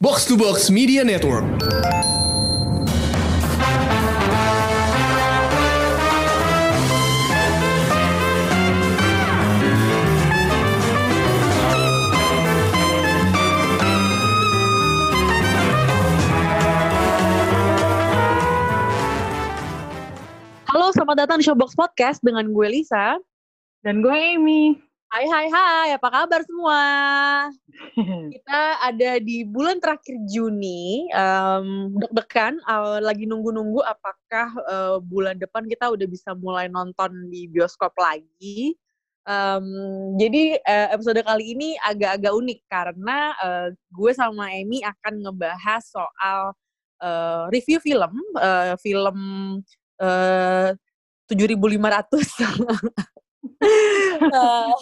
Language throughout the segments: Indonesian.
Box to Box Media Network. Halo, selamat datang di Showbox Podcast dengan gue Lisa. Dan gue Amy. Hai hai hai, apa kabar semua? Kita ada di bulan terakhir Juni, um, deg-degan, uh, lagi nunggu-nunggu apakah uh, bulan depan kita udah bisa mulai nonton di bioskop lagi. Um, jadi uh, episode kali ini agak-agak unik karena uh, gue sama Amy akan ngebahas soal uh, review film, uh, film uh, 7.500 uh,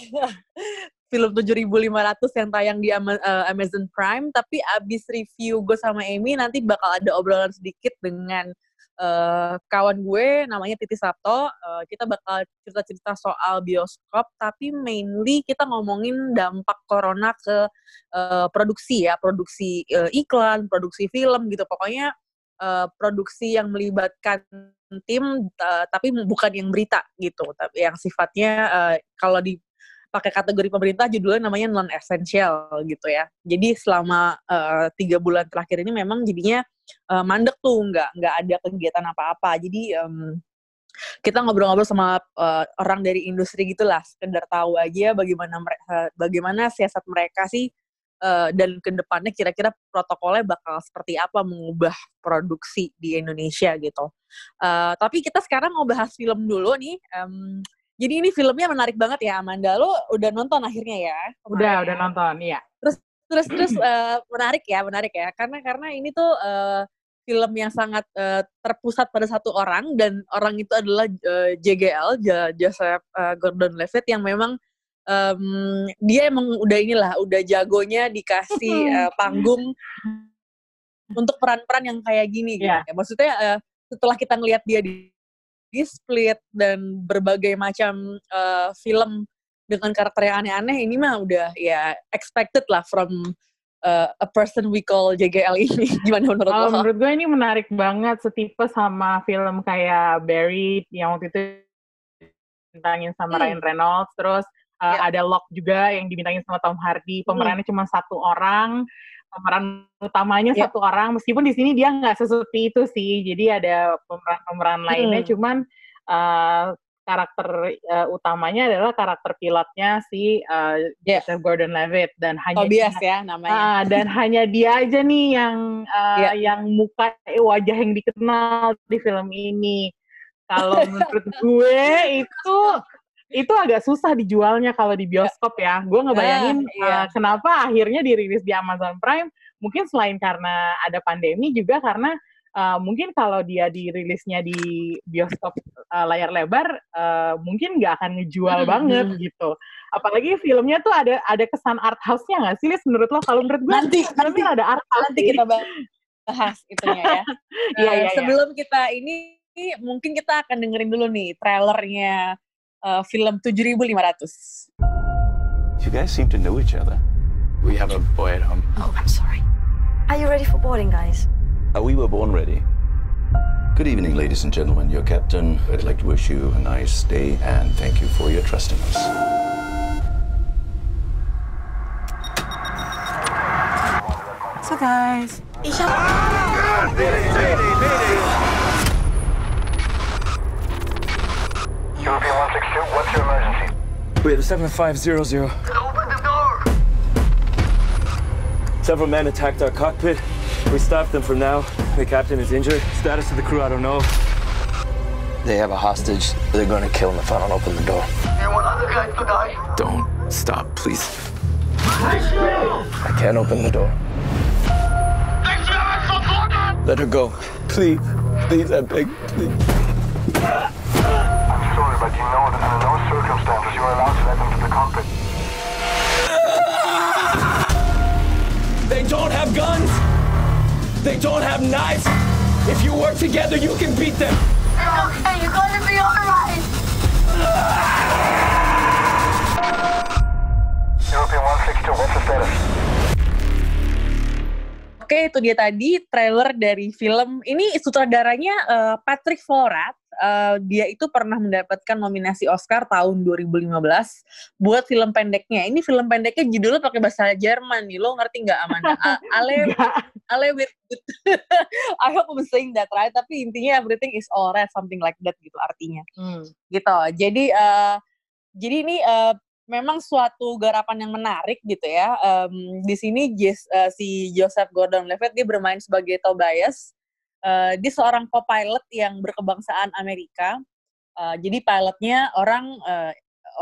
film 7.500 yang tayang di uh, Amazon Prime tapi abis review gue sama Amy nanti bakal ada obrolan sedikit dengan uh, kawan gue namanya Titi Sabto. Uh, kita bakal cerita-cerita soal bioskop tapi mainly kita ngomongin dampak corona ke uh, produksi ya produksi uh, iklan produksi film gitu. Pokoknya uh, produksi yang melibatkan tim uh, tapi bukan yang berita gitu tapi yang sifatnya uh, kalau di pakai kategori pemerintah judulnya namanya non essential gitu ya. Jadi selama uh, tiga bulan terakhir ini memang jadinya uh, mandek tuh nggak nggak ada kegiatan apa-apa. Jadi um, kita ngobrol-ngobrol sama uh, orang dari industri gitulah sekedar tahu aja bagaimana mereka bagaimana siasat mereka sih uh, dan ke depannya kira-kira protokolnya bakal seperti apa mengubah produksi di Indonesia gitu. Uh, tapi kita sekarang mau bahas film dulu nih. Um, jadi ini filmnya menarik banget ya Amanda. Lo udah nonton akhirnya ya? Udah, udah nonton, iya. Terus terus terus uh, menarik ya, menarik ya. Karena karena ini tuh uh, film yang sangat uh, terpusat pada satu orang dan orang itu adalah uh, JGL, Joseph uh, Gordon-Levitt yang memang um, dia emang udah inilah udah jagonya dikasih uh, panggung untuk peran-peran yang kayak gini yeah. gitu. Maksudnya uh, setelah kita ngelihat dia di, di Split dan berbagai macam uh, film dengan karakter yang aneh-aneh ini mah udah ya expected lah from uh, a person we call JGL ini. Gimana menurut oh, lo? Menurut gue ini menarik banget setipe sama film kayak Buried yang waktu itu bintangin sama hmm. Ryan Reynolds terus uh, eh, yeah. ada Lock juga yang dibintangin sama Tom Hardy pemerannya hmm. cuma satu orang pemeran utamanya yeah. satu orang meskipun di sini dia nggak sesuai itu sih jadi ada pemeran-pemeran lainnya hmm. cuman uh, karakter uh, utamanya adalah karakter pilotnya si uh, yeah. Joseph Gordon-Levitt dan hanya Tobias ya namanya uh, dan hanya dia aja nih yang uh, yeah. yang muka eh, wajah yang dikenal di film ini kalau menurut gue itu itu agak susah dijualnya kalau di bioskop ya. Gue ngebayangin uh, iya. uh, kenapa akhirnya dirilis di Amazon Prime. Mungkin selain karena ada pandemi juga karena uh, mungkin kalau dia dirilisnya di bioskop uh, layar lebar, uh, mungkin nggak akan ngejual hmm, banget hmm. gitu. Apalagi filmnya tuh ada ada kesan art house-nya nggak sih, Menurut lo? Kalau menurut gue nanti nanti ada art house. Nanti kita bahas itunya ya. Iya, iya, iya, sebelum kita ini mungkin kita akan dengerin dulu nih trailernya uh, film 7500. You guys seem to know each other. We have a boy at home. Oh, I'm sorry. Are you ready for boarding, guys? Uh, we were born ready. Good evening, ladies and gentlemen. Your captain. I'd like to wish you a nice day and thank you for your trust in us. So, guys. Isha. European 162, what's your emergency? We have a 7500. Open the door! Several men attacked our cockpit. We stopped them for now. The captain is injured. Status of the crew, I don't know. They have a hostage. They're going to kill him if I don't open the door. You want other guys to die? Don't stop, please. I can't open the door. Let her go. Please. Please, I beg. Please but you know that under no circumstances you are allowed to let them to the cockpit. They don't have guns. They don't have knives. If you work together, you can beat them. It's okay. You're going to be all right. European 162, what's the status? Oke, itu dia tadi trailer dari film. Ini sutradaranya uh, Patrick Vorat. Uh, dia itu pernah mendapatkan nominasi Oscar tahun 2015 buat film pendeknya. Ini film pendeknya judulnya pakai bahasa Jerman nih. Lo ngerti nggak Amanda? Ale Ale with I hope I'm saying that right. Tapi intinya everything is alright, something like that gitu artinya. Hmm. Gitu. Jadi uh, jadi ini uh, memang suatu garapan yang menarik gitu ya. Um, di sini Jess, uh, si Joseph Gordon-Levitt dia bermain sebagai Tobias. Uh, dia seorang co-pilot yang berkebangsaan Amerika. Uh, jadi pilotnya orang uh,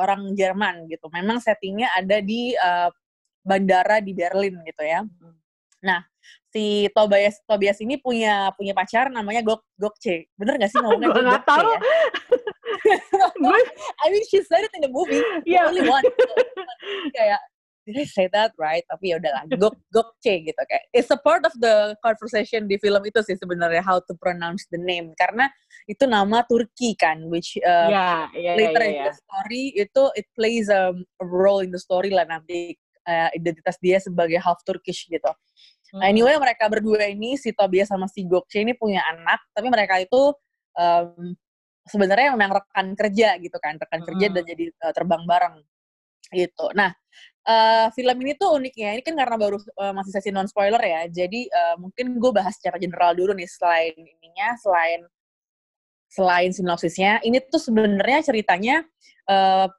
orang Jerman gitu. Memang settingnya ada di uh, bandara di Berlin gitu ya. Nah, si Tobias Tobias ini punya punya pacar namanya Gok Gokce. Bener gak sih ngomongnya Gokce tahu. ya? I mean she said it in the movie. Yeah. Only one. kayak did I say that right? Tapi ya udahlah, gok gokce gitu kayak. It's a part of the conversation di film itu sih sebenarnya how to pronounce the name karena itu nama Turki kan, which uh, yeah, yeah, later yeah, yeah, in the story itu it plays a role in the story lah nanti uh, identitas dia sebagai half Turkish gitu. Hmm. Anyway, mereka berdua ini si Tobias sama si Gokce ini punya anak, tapi mereka itu um, sebenarnya memang rekan kerja gitu kan rekan hmm. kerja dan jadi uh, terbang bareng gitu nah uh, film ini tuh uniknya. Ini kan karena baru uh, masih sesi non spoiler ya. Jadi uh, mungkin gue bahas secara general dulu nih selain ininya selain selain sinopsisnya. Ini tuh sebenarnya ceritanya uh,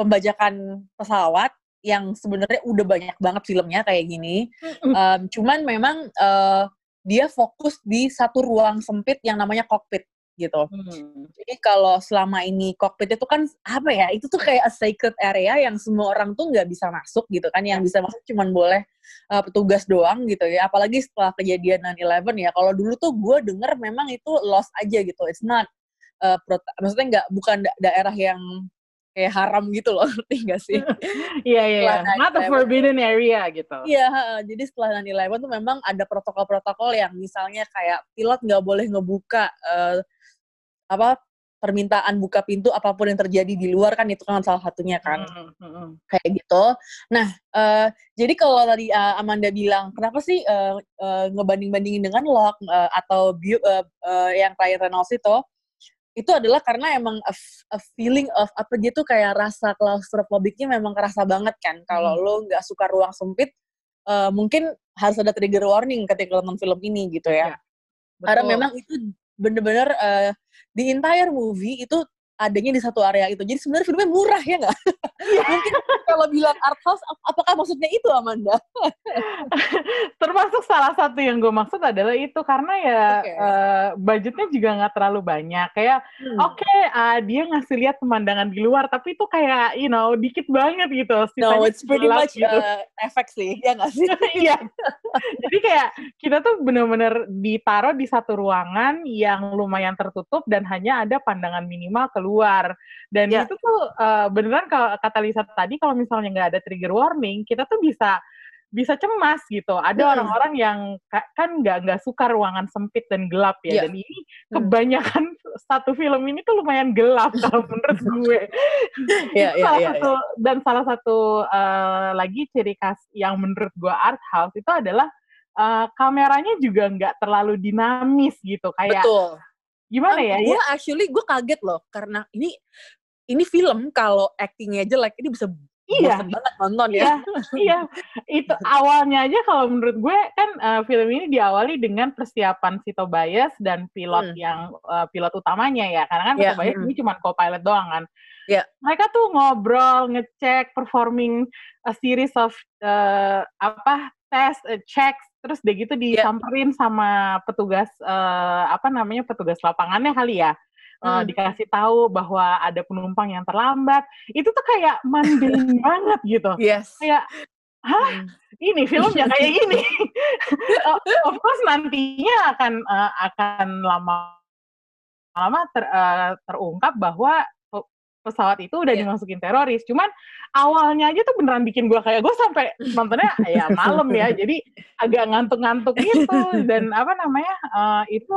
pembajakan pesawat yang sebenarnya udah banyak banget filmnya kayak gini. Um, cuman memang uh, dia fokus di satu ruang sempit yang namanya kokpit gitu. Hmm. Jadi kalau selama ini kokpit itu kan apa ya? Itu tuh kayak a sacred area yang semua orang tuh nggak bisa masuk gitu kan. Yang bisa masuk cuma boleh uh, petugas doang gitu ya. Apalagi setelah kejadian 9/11 ya. Kalau dulu tuh gue denger memang itu lost aja gitu. It's not uh, maksudnya nggak bukan da daerah yang kayak haram gitu loh, ngerti gak sih? Iya, iya, iya. Not a forbidden area gitu. Iya, jadi setelah 9-11 tuh memang ada protokol-protokol yang misalnya kayak pilot nggak boleh ngebuka uh, apa permintaan buka pintu apa pun yang terjadi di luar kan itu kan salah satunya kan mm -hmm. kayak gitu. Nah uh, jadi kalau tadi uh, Amanda bilang kenapa sih uh, uh, ngebanding-bandingin dengan Lock uh, atau uh, uh, yang klien Reynolds itu itu adalah karena emang a, a feeling of apa dia tuh kayak rasa klaustrofobiknya memang kerasa banget kan kalau mm. lo nggak suka ruang sempit uh, mungkin harus ada trigger warning ketika nonton film ini gitu ya. ya karena memang itu bener-bener uh, the entire movie itu adanya di satu area itu. Jadi sebenarnya filmnya murah ya nggak? Yeah. Mungkin kalau bilang art house, apakah maksudnya itu Amanda? Termasuk salah satu yang gue maksud adalah itu karena ya okay. uh, eh, budgetnya juga nggak terlalu banyak. Kayak hmm. oke okay, uh, dia ngasih lihat pemandangan di luar, tapi itu kayak you know dikit banget gitu. Sisanya no, it's pretty much gitu. uh, efek sih, ya nggak sih? Iya. Jadi kayak kita tuh bener-bener ditaruh di satu ruangan yang lumayan tertutup dan hanya ada pandangan minimal keluar keluar dan yeah. itu tuh uh, beneran kalau kata Lisa tadi kalau misalnya nggak ada trigger warning kita tuh bisa bisa cemas gitu. Ada orang-orang hmm. yang kan nggak nggak suka ruangan sempit dan gelap ya. Yeah. Dan ini hmm. kebanyakan hmm. satu film ini tuh lumayan gelap kalau menurut gue. yeah, yeah, salah yeah, satu yeah. dan salah satu uh, lagi ciri khas yang menurut gue art house itu adalah uh, kameranya juga nggak terlalu dinamis gitu. Kayak Betul gimana ya? Gue actually gue kaget loh karena ini ini film kalau actingnya jelek ini bisa iya. banget nonton ya. Iya, iya. Itu awalnya aja kalau menurut gue kan uh, film ini diawali dengan persiapan si Tobias dan pilot hmm. yang uh, pilot utamanya ya. Karena kan yeah. Tobias hmm. ini cuma co-pilot doang kan. Yeah. Mereka tuh ngobrol, ngecek, performing a series of uh, apa tes, uh, checks terus deh gitu iya. disamperin yeah. sama petugas uh, apa namanya petugas lapangannya kali ya uh, dikasih tahu bahwa ada penumpang yang terlambat itu tuh kayak mundane banget gitu yes. kayak hah hmm. ini filmnya kayak gini of course nantinya akan uh, akan lama lama ter, uh, terungkap bahwa pesawat itu udah yeah. dimasukin teroris. Cuman awalnya aja tuh beneran bikin gue kayak gue sampai nontonnya ya malam ya, jadi agak ngantuk-ngantuk gitu dan apa namanya uh, itu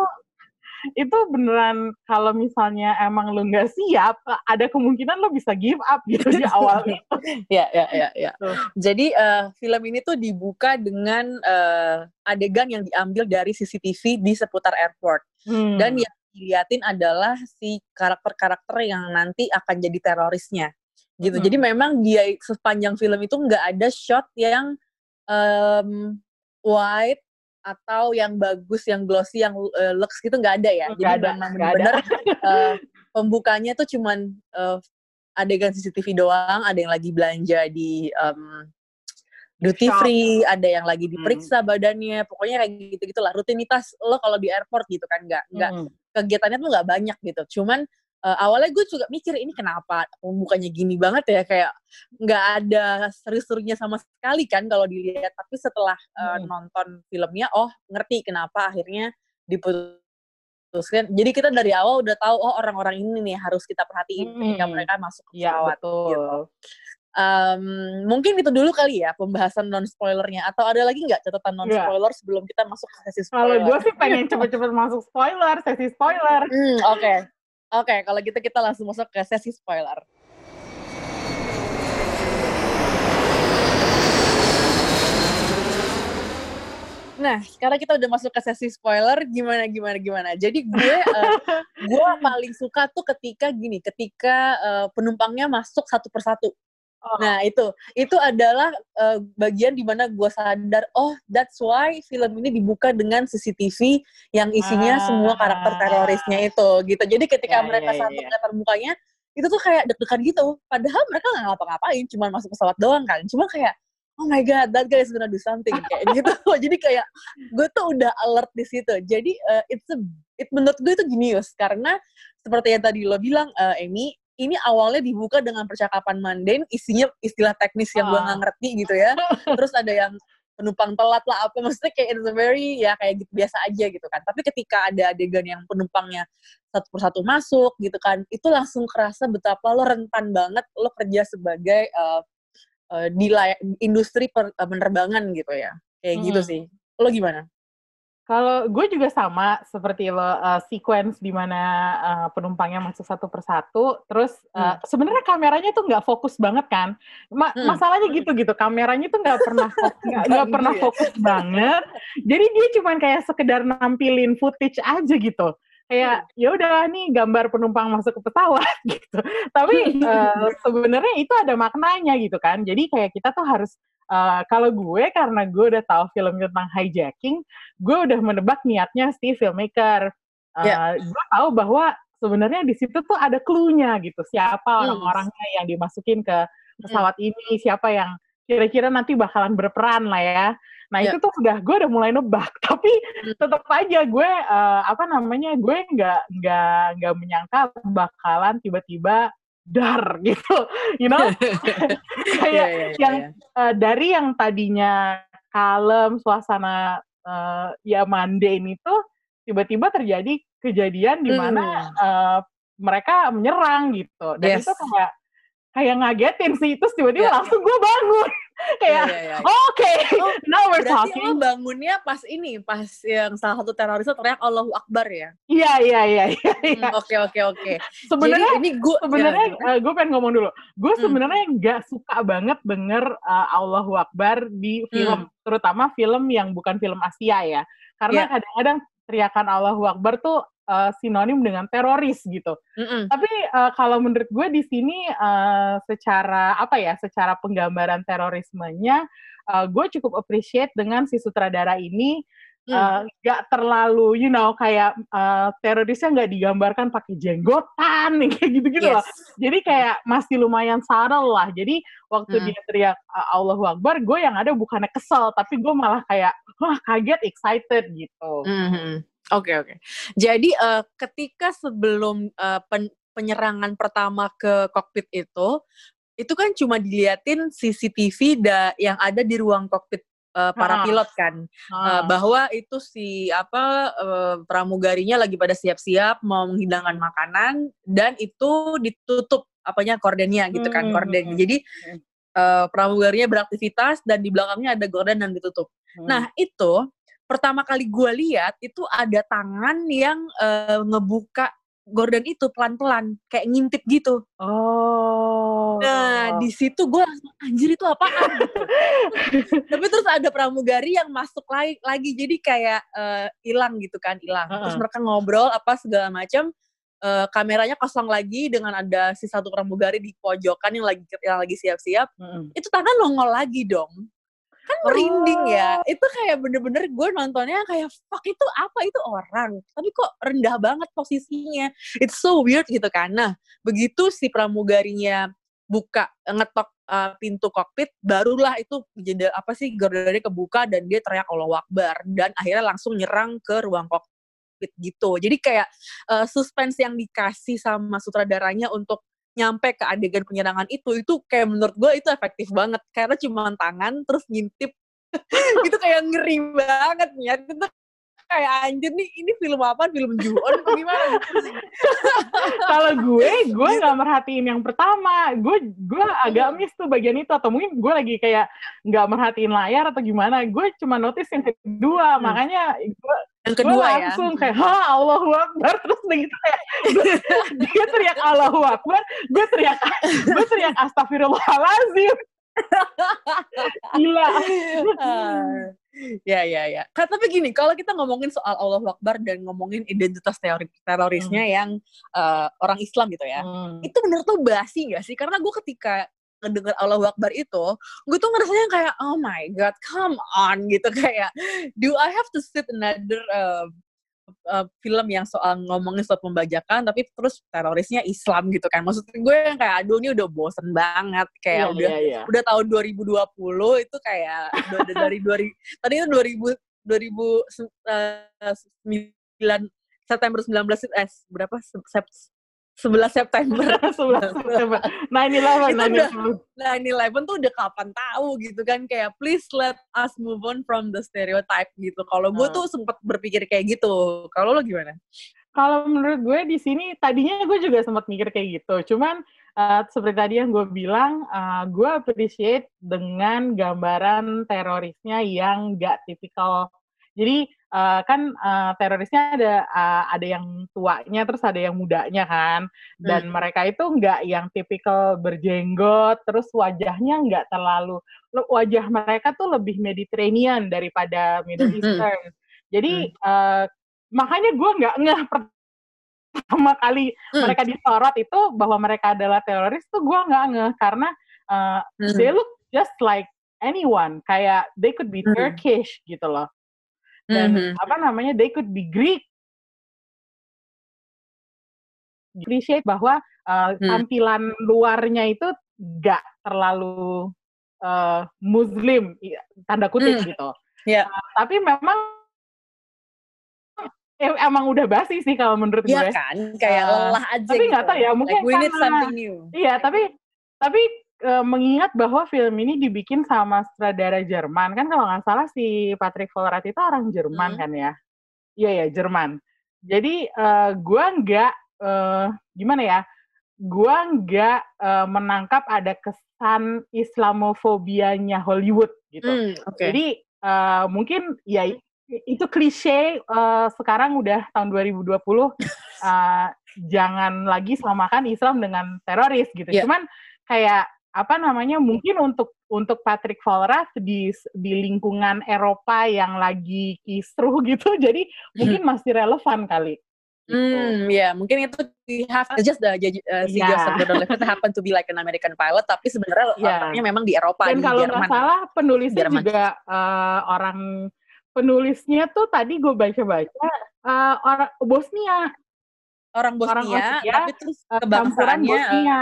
itu beneran kalau misalnya emang lo nggak siap, ada kemungkinan lo bisa give up gitu di awalnya. ya, ya, ya, ya. Jadi uh, film ini tuh dibuka dengan uh, adegan yang diambil dari CCTV di seputar airport. Hmm. Dan yang diliatin adalah si karakter-karakter yang nanti akan jadi terorisnya gitu. Hmm. Jadi memang dia sepanjang film itu nggak ada shot yang um, wide atau yang bagus, yang glossy, yang uh, lux gitu nggak ada ya. Gak Jadi ada, memang benar uh, pembukanya tuh cuman uh, adegan CCTV doang, ada yang lagi belanja di um, duty Shop. free, ada yang lagi diperiksa hmm. badannya, pokoknya kayak gitu gitulah rutinitas lo kalau di airport gitu kan nggak nggak hmm. Kegiatannya tuh nggak banyak gitu. Cuman uh, awalnya gue juga mikir ini kenapa pembukanya gini banget ya kayak nggak ada seru-serunya sama sekali kan kalau dilihat tapi setelah uh, hmm. nonton filmnya oh ngerti kenapa akhirnya diputuskan jadi kita dari awal udah tahu oh orang-orang ini nih harus kita perhatiin hmm. ketika mereka masuk ke iya, pesawat ya, betul. gitu. Um, mungkin itu dulu kali ya pembahasan non spoilernya atau ada lagi nggak catatan non spoiler yeah. sebelum kita masuk ke sesi spoiler? Kalau gue sih pengen cepet-cepet masuk spoiler, sesi spoiler. Hmm, Oke, okay. Oke, okay, kalau gitu kita langsung masuk ke sesi spoiler. Nah, sekarang kita udah masuk ke sesi spoiler. Gimana, gimana, gimana? Jadi gue, uh, gue paling suka tuh ketika gini, ketika uh, penumpangnya masuk satu persatu. Oh. Nah itu, itu adalah uh, bagian di mana gue sadar, oh that's why film ini dibuka dengan CCTV yang isinya ah. semua karakter terorisnya itu, gitu. Jadi ketika ya, mereka ya, satu ya. terbukanya, itu tuh kayak deg-degan gitu. Padahal mereka nggak ngapa-ngapain, cuma masuk pesawat doang kan. Cuma kayak, oh my god, that guy is gonna do something kayak gitu. Jadi kayak gue tuh udah alert di situ. Jadi uh, it's a, it menurut gue itu genius karena seperti yang tadi lo bilang, uh, Amy, ini awalnya dibuka dengan percakapan mundane, isinya istilah teknis yang gue nggak ah. ngerti gitu ya. Terus ada yang penumpang telat lah apa maksudnya kayak it's a very ya kayak gitu biasa aja gitu kan. Tapi ketika ada adegan yang penumpangnya satu persatu masuk gitu kan, itu langsung kerasa betapa lo rentan banget lo kerja sebagai uh, uh, di industri per, uh, penerbangan gitu ya. Kayak gitu hmm. gitu sih. Lo gimana? Kalau gue juga sama seperti lo uh, sequence di mana uh, penumpangnya masuk satu persatu, terus uh, hmm. sebenarnya kameranya tuh nggak fokus banget kan? Ma hmm. Masalahnya gitu gitu, kameranya tuh nggak pernah nggak pernah ya? fokus banget. Jadi dia cuma kayak sekedar nampilin footage aja gitu. Kayak hmm. ya udah nih gambar penumpang masuk ke pesawat gitu. Tapi uh, sebenarnya itu ada maknanya gitu kan. Jadi kayak kita tuh harus uh, kalau gue karena gue udah tahu film tentang hijacking, gue udah menebak niatnya si filmmaker. Uh, yeah. Gue tahu bahwa sebenarnya di situ tuh ada clue-nya gitu. Siapa hmm. orang-orangnya yang dimasukin ke pesawat hmm. ini, siapa yang kira-kira nanti bakalan berperan lah ya. Nah yeah. itu tuh udah gue udah mulai nebak, tapi hmm. tetap aja gue uh, apa namanya gue nggak nggak nggak menyangka bakalan tiba-tiba dar gitu, you know, kayak yeah, yeah, yeah, yang Uh, dari yang tadinya kalem suasana uh, ya mundane itu tiba-tiba terjadi kejadian di mana hmm. uh, mereka menyerang gitu dan yes. itu kayak kayak ngagetin sih terus tiba-tiba yeah. langsung gue bangun kayak yeah, yeah, yeah. oke okay, oh, now we're berarti talking. lo bangunnya pas ini pas yang salah satu teroris itu teriak Allahu Akbar ya iya iya iya iya, iya. Hmm, oke oke oke sebenarnya ini gue sebenarnya ya, uh, gue pengen ngomong dulu gue hmm. sebenarnya nggak suka banget denger uh, Allahu Akbar di film hmm. terutama film yang bukan film Asia ya karena kadang kadang-kadang teriakan Allahu Akbar tuh uh, sinonim dengan teroris gitu. Mm-mm. Tapi uh, kalau menurut gue di sini uh, secara apa ya, secara penggambaran terorismenya, uh, gue cukup appreciate dengan si sutradara ini uh, gak terlalu, you know, kayak uh, terorisnya nggak digambarkan pakai jenggotan, kayak gitu-gitu yes. loh. Jadi kayak masih lumayan subtle lah. Jadi waktu mm. dia teriak Allahu Akbar, gue yang ada bukannya kesel, tapi gue malah kayak wah kaget, excited gitu. Mm-hmm. Oke okay, oke. Okay. Jadi uh, ketika sebelum uh, pen penyerangan pertama ke kokpit itu, itu kan cuma diliatin CCTV da yang ada di ruang kokpit uh, para ha. pilot kan, uh, bahwa itu si apa uh, pramugarinya lagi pada siap-siap mau menghidangkan makanan dan itu ditutup apanya kordennya gitu kan, hmm. korden. Hmm, Jadi uh, pramugarinya beraktivitas dan di belakangnya ada gorden dan ditutup. Hmm. Nah itu pertama kali gue lihat itu ada tangan yang uh, ngebuka Gordon itu pelan-pelan kayak ngintip gitu. Oh. Nah, di situ gue langsung anjir itu apaan gitu. Tapi terus ada pramugari yang masuk lagi, lagi jadi kayak hilang uh, gitu kan, hilang. Uh -uh. Terus mereka ngobrol apa segala macam. Uh, kameranya kosong lagi dengan ada si satu pramugari di pojokan yang lagi yang lagi siap-siap. Uh -uh. Itu tangan nongol lagi dong kan merinding ya. oh. itu kayak bener-bener gue nontonnya kayak fuck itu apa? Itu orang. Tapi kok rendah banget posisinya. It's so weird gitu kan. Nah begitu si pramugarinya buka ngetok uh, pintu kokpit barulah itu jendela apa sih gordelnya kebuka dan dia teriak Allah Akbar. Dan akhirnya langsung nyerang ke ruang kokpit gitu. Jadi kayak uh, suspense yang dikasih sama sutradaranya untuk nyampe ke adegan penyerangan itu itu kayak menurut gue itu efektif banget. Karena cuma tangan terus ngintip. Gitu kayak ngeri banget ya itu kayak anjir nih ini film apa? Film Juon gimana? Kalau gue gue gitu. nggak merhatiin yang pertama. Gue gue agak miss tuh bagian itu. Atau mungkin gue lagi kayak nggak merhatiin layar atau gimana. Gue cuma notice yang kedua. Hmm. makanya gue yang kedua gue ya? langsung ya. kayak ha Allahu Akbar terus begitu kayak dia teriak Allahu Akbar gue teriak gue teriak Astagfirullahalazim gila uh, ya ya ya tapi gini kalau kita ngomongin soal Allahu Akbar dan ngomongin identitas teori terorisnya hmm. yang uh, orang Islam gitu ya hmm. itu menurut lo basi gak sih karena gue ketika ngedenger Allahu Akbar itu, gue tuh ngerasanya kayak, oh my God, come on, gitu. Kayak, do I have to sit another uh, uh, film yang soal ngomongin soal pembajakan, tapi terus terorisnya Islam gitu kan. Maksud gue yang kayak, aduh ini udah bosen banget. Kayak yeah, udah yeah, yeah. udah tahun 2020 itu kayak dari 2000, tadi itu 2000, 2009 September 19 eh berapa 11 September. 11 September. 9-11. 9-11 tuh udah kapan tahu gitu kan. Kayak please let us move on from the stereotype gitu. Kalau gue hmm. tuh sempet berpikir kayak gitu. Kalau lo gimana? Kalau menurut gue di sini tadinya gue juga sempat mikir kayak gitu. Cuman uh, seperti tadi yang gue bilang, uh, gue appreciate dengan gambaran terorisnya yang gak tipikal. Jadi uh, kan uh, terorisnya ada uh, ada yang tuanya terus ada yang mudanya kan dan hmm. mereka itu nggak yang tipikal berjenggot terus wajahnya nggak terlalu wajah mereka tuh lebih Mediterranean daripada Middle hmm, hmm. Eastern jadi hmm. uh, makanya gue nggak ngeh pertama kali hmm. mereka disorot itu bahwa mereka adalah teroris tuh gue nggak ngeh karena uh, hmm. they look just like anyone kayak they could be hmm. Turkish gitu loh dan mm -hmm. apa namanya they could be Greek appreciate bahwa uh, hmm. tampilan luarnya itu gak terlalu uh, Muslim tanda kutip hmm. gitu. Yeah. Uh, tapi memang eh, emang udah basi sih kalau menurut ya gue. Iya kan, kayak uh, lelah aja. Tapi nggak gitu. tahu ya, mungkin like we need something new. Iya, tapi tapi uh, mengingat bahwa film ini dibikin sama sutradara Jerman kan kalau nggak salah si Patrick Vollrath itu orang Jerman hmm. kan ya iya ya Jerman jadi uh, gua nggak uh, gimana ya gua nggak uh, menangkap ada kesan Islamofobianya Hollywood gitu hmm, okay. jadi uh, mungkin ya itu klise uh, sekarang udah tahun 2020 uh, jangan lagi samakan Islam dengan teroris gitu. Yeah. Cuman kayak apa namanya mungkin untuk untuk Patrick Vollrath di di lingkungan Eropa yang lagi kisruh gitu jadi mungkin hmm. masih relevan kali. Gitu. Hmm, ya yeah. mungkin itu we have to just the uh, si yeah. Joseph Gordon-Levitt happen to be like an American pilot, tapi sebenarnya yeah. orangnya memang di Eropa Dan di kalau nggak salah penulisnya Jerman. juga uh, orang penulisnya tuh tadi gue baca-baca uh, orang Bosnia. Orang Bosnia, orang Bosnia tapi terus kebangsaannya Bosnia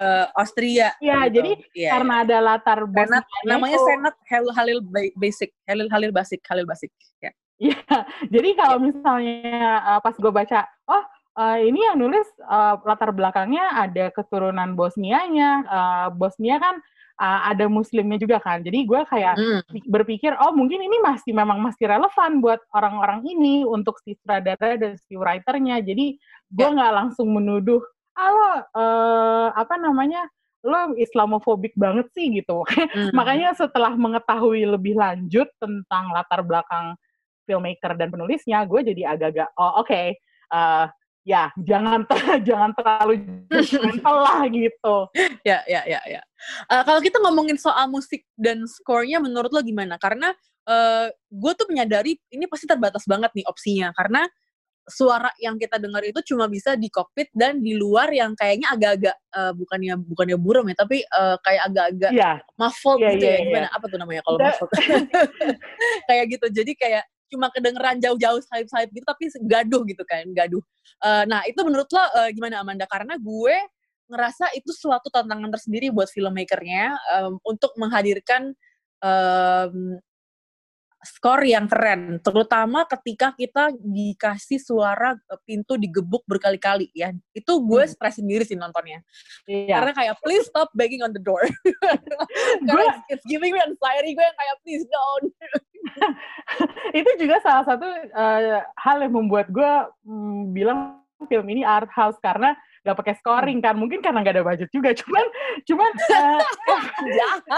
uh, Austria. Iya, gitu. jadi ya, karena ya. ada latar Senat, namanya itu, Senat Halil Halil Basic, Halil Halil Basic, Halil Basic. Ya. Iya, jadi kalau misalnya uh, pas gue baca, oh uh, ini yang nulis uh, latar belakangnya ada keturunan Bosnianya. Uh, Bosnia kan uh, ada Muslimnya juga kan. Jadi gue kayak mm. berpikir, oh mungkin ini masih memang masih relevan buat orang-orang ini untuk si sutradara dan si writernya. Jadi gue ya. nggak yeah. langsung menuduh halo uh, apa namanya lo Islamofobik banget sih gitu. Mm. Makanya setelah mengetahui lebih lanjut tentang latar belakang filmmaker dan penulisnya, gue jadi agak-agak oh oke okay, uh, ya jangan jangan terlalu judgmental lah gitu. Ya ya ya ya. Uh, kalau kita ngomongin soal musik dan skornya menurut lo gimana? Karena uh, gue tuh menyadari ini pasti terbatas banget nih opsinya karena suara yang kita dengar itu cuma bisa di kokpit dan di luar yang kayaknya agak-agak uh, bukannya bukannya buram ya tapi uh, kayak agak-agak yeah. muffled yeah, gitu yeah, ya. gimana? Yeah. apa tuh namanya kalau muffled? Kayak gitu. Jadi kayak cuma kedengeran jauh-jauh sayap-sayap gitu tapi gaduh gitu kan gaduh. Uh, nah itu menurut lo uh, gimana Amanda? Karena gue ngerasa itu suatu tantangan tersendiri buat filmmakernya um, untuk menghadirkan um, skor yang keren, terutama ketika kita dikasih suara e, pintu digebuk berkali-kali ya. Itu gue hmm. stres sendiri sih nontonnya. Iya. Karena kayak please stop banging on the door. Karena it's giving me anxiety gue yang kayak please don't. itu juga salah satu uh, hal yang membuat gue mm, bilang film ini art house karena gak pakai scoring kan mungkin karena gak ada budget juga cuman cuman uh,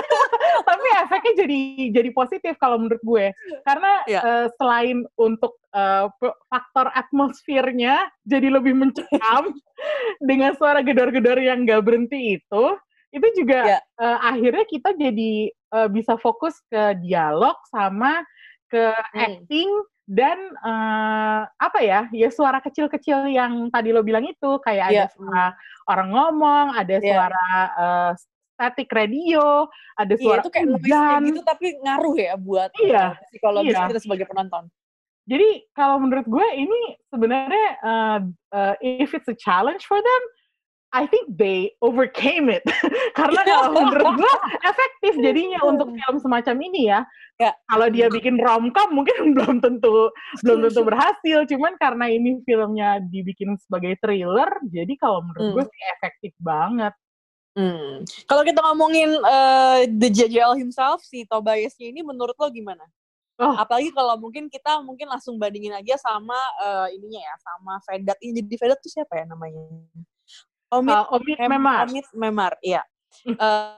tapi efeknya jadi jadi positif kalau menurut gue karena yeah. uh, selain untuk uh, faktor atmosfernya jadi lebih mencekam dengan suara gedor-gedor yang gak berhenti itu itu juga yeah. uh, akhirnya kita jadi uh, bisa fokus ke dialog sama ke hmm. acting dan uh, apa ya ya suara kecil-kecil yang tadi lo bilang itu kayak yeah. ada suara orang ngomong ada yeah. suara uh, static radio ada iya, suara yeah, itu kayak hujan gitu tapi ngaruh ya buat iya, uh, psikologis yeah. kita sebagai penonton jadi kalau menurut gue ini sebenarnya uh, uh, if it's a challenge for them I think they overcame it karena kalau menurut gue efektif jadinya untuk film semacam ini ya. ya. Kalau dia bikin romcom mungkin belum tentu belum tentu berhasil, cuman karena ini filmnya dibikin sebagai thriller, jadi kalau menurut hmm. gue sih efektif banget. Hmm. Kalau kita ngomongin uh, the JJL himself si Tobiasnya ini menurut lo gimana? Oh. Apalagi kalau mungkin kita mungkin langsung bandingin aja sama uh, ininya ya, sama Vedat. Ini jadi Vedat tuh siapa ya namanya? Omid, uh, Omid Mem Memar. Omid Memar, iya. uh,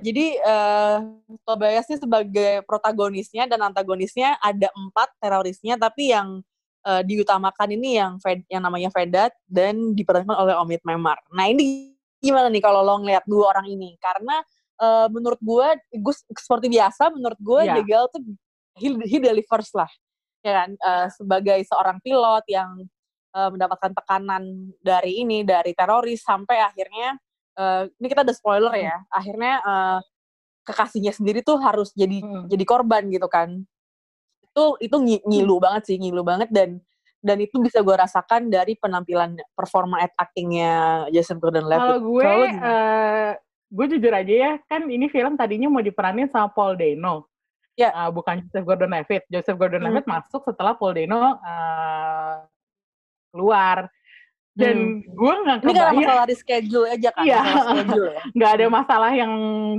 jadi uh, Tobias ini sebagai protagonisnya dan antagonisnya ada empat terorisnya, tapi yang uh, diutamakan ini yang Fed, yang namanya Vedat dan diperankan oleh Omid Memar. Nah ini gimana nih kalau lo ngeliat dua orang ini? Karena uh, menurut gue, gue seperti biasa, menurut gue yeah. Degal tuh he, he delivers lah, ya kan? Uh, sebagai seorang pilot yang uh, mendapatkan tekanan dari ini dari teroris sampai akhirnya uh, ini kita ada spoiler ya hmm. akhirnya uh, kekasihnya sendiri tuh harus jadi hmm. jadi korban gitu kan itu itu ngilu hmm. banget sih ngilu banget dan dan itu bisa gue rasakan dari penampilan performa actingnya Jason Gordon-Levitt. Kalau gue, uh, gue jujur aja ya, kan ini film tadinya mau diperanin sama Paul Dano. Ya. Uh, bukan Joseph Gordon-Levitt. Joseph Gordon-Levitt hmm. masuk setelah Paul Dano uh, keluar dan hmm. gue nggak kebayang. Ini karena masalah schedule aja kan? Iya, ya? nggak ada masalah yang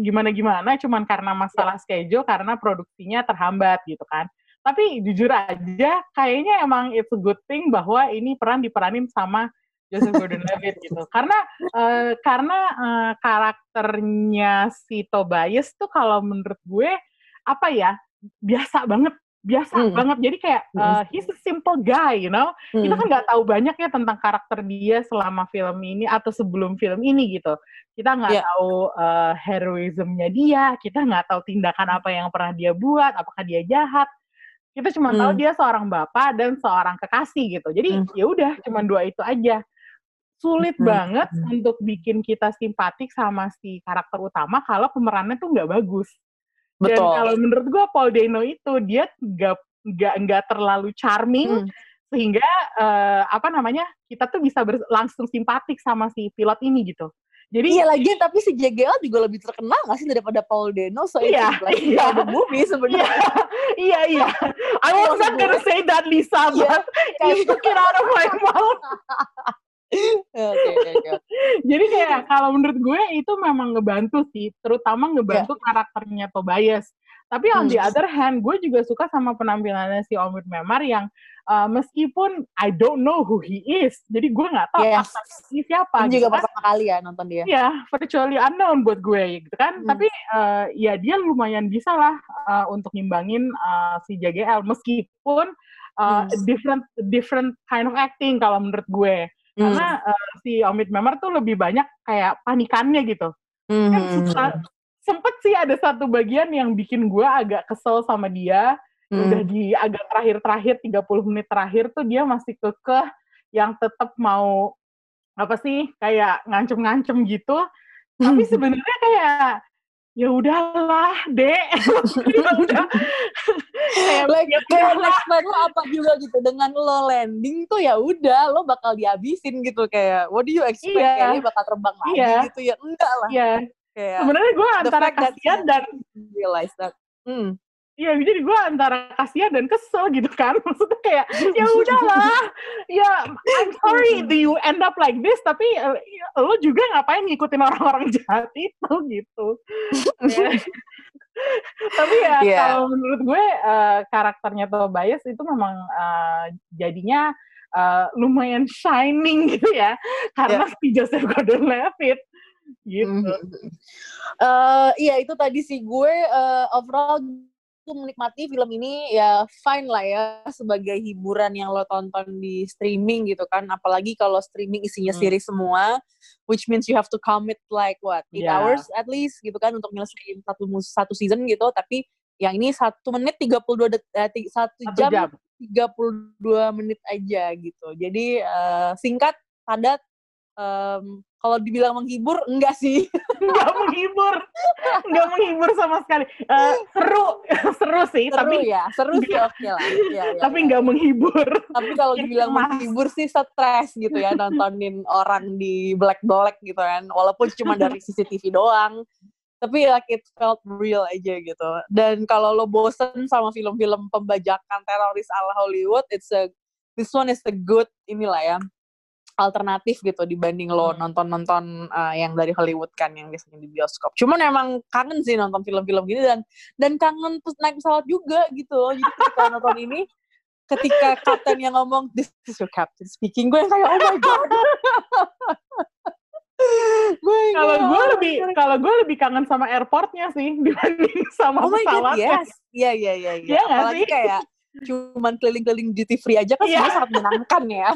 gimana-gimana, cuman karena masalah ya. schedule, karena produksinya terhambat gitu kan. Tapi jujur aja, kayaknya emang it's a good thing bahwa ini peran diperanin sama Joseph Gordon-Levitt gitu. Karena uh, karena uh, karakternya si Tobias tuh kalau menurut gue apa ya biasa banget biasa hmm. banget jadi kayak uh, he's a simple guy you know hmm. kita kan nggak tahu banyak ya tentang karakter dia selama film ini atau sebelum film ini gitu kita nggak yeah. tahu uh, heroismnya dia kita nggak tahu tindakan apa yang pernah dia buat apakah dia jahat kita cuma hmm. tahu dia seorang bapak dan seorang kekasih gitu jadi hmm. ya udah cuma dua itu aja sulit hmm. banget hmm. untuk bikin kita simpatik sama si karakter utama kalau pemerannya tuh nggak bagus Betul. Dan kalau menurut gue Paul Dano itu dia nggak nggak nggak terlalu charming hmm. sehingga uh, apa namanya kita tuh bisa langsung simpatik sama si pilot ini gitu. Jadi iya lagi tapi si JGL juga lebih terkenal nggak sih daripada Paul Dano so iya, like iya. the movie sebenarnya. iya iya. I was not gonna say that Lisa, yeah. but you took it out of my mouth. Okay, okay, okay. Jadi kayak kalau menurut gue itu memang ngebantu sih, terutama ngebantu yeah. karakternya Tobias. Tapi on the Hmm. other hand, gue juga suka sama penampilannya si Omid Memar yang uh, meskipun I don't know who he is, jadi gue nggak tahu Yes. aktor ini siapa. Ini gitu juga kan. pertama kali ya nonton dia. Iya, virtually unknown buat gue gitu kan. Hmm. Tapi uh, ya dia lumayan bisa lah uh, untuk ngimbangin uh, si JGL meskipun uh, Hmm. different different kind of acting kalau menurut gue. Hmm. Karena uh, si Omid Memar tuh lebih banyak kayak panikannya gitu. Hmm. Kan suka- sempet sih ada satu bagian yang bikin gue agak kesel sama dia. Hmm. Udah di agak terakhir-terakhir 30 menit terakhir tuh dia masih kekeh yang tetap mau apa sih kayak ngancem-ngancem gitu. Tapi sebenarnya kayak ya udahlah, Dek. ya udah. like ya kayak lo apa juga gitu dengan lo landing tuh ya udah lo bakal dihabisin gitu kayak what do you expect Iya. kayak dia bakal terbang lagi Iya. gitu ya enggak lah Iya, kayak sebenarnya gue antara kasihan dan realize that hmm. Iya, jadi gue antara kasihan dan kesel gitu kan. Maksudnya kayak, ya udahlah, ya I'm sorry do you end up like this, tapi eh, lo juga ngapain ngikutin orang-orang jahat itu gitu. Ya. tapi ya Iya. kalau menurut gue eh, karakternya Tobias itu memang eh, jadinya eh, lumayan shining gitu ya, karena si Joseph Gordon-Levitt gitu. Mhm. Eh, iya itu tadi sih gue eh, overall menikmati film ini ya fine lah ya sebagai hiburan yang lo tonton di streaming gitu kan apalagi kalau streaming isinya Hmm. series semua which means you have to commit like what eight Yeah. hours at least gitu kan untuk nyelesain satu satu season gitu tapi yang ini satu menit 32 det eh, satu jam, jam. 32 menit aja gitu jadi eh, singkat padat em, kalau dibilang menghibur enggak sih. Nggak menghibur. Nggak menghibur sama sekali. Eh, seru. Seru sih seru tapi ya seru sih oke lah. Ya, ya, tapi ya. menghibur. Tapi kalau dibilang mas. menghibur sih stres gitu ya nontonin orang di black black gitu kan. Walaupun cuma dari CCTV doang tapi like it felt real aja gitu. Dan kalau lo bosen sama film-film pembajakan teroris ala Hollywood it's a this one is a good inilah ya alternatif gitu dibanding lo Hmm. nonton-nonton uh, yang dari Hollywood kan yang biasanya di bioskop. Cuman emang kangen sih nonton film-film gini dan dan kangen terus naik pesawat juga gitu. Jadi ketika nonton ini ketika kapten yang ngomong this is your captain speaking gue yang kayak oh my god. kalau gue oh lebih kalau gue lebih kangen sama airportnya sih dibanding sama Oh my god, pesawatnya yes. Iya, iya, iya. iya. Iya nggak Apalagi sih? kayak cuman keliling-keliling duty free aja kan Iya. sebenarnya sangat menyenangkan ya.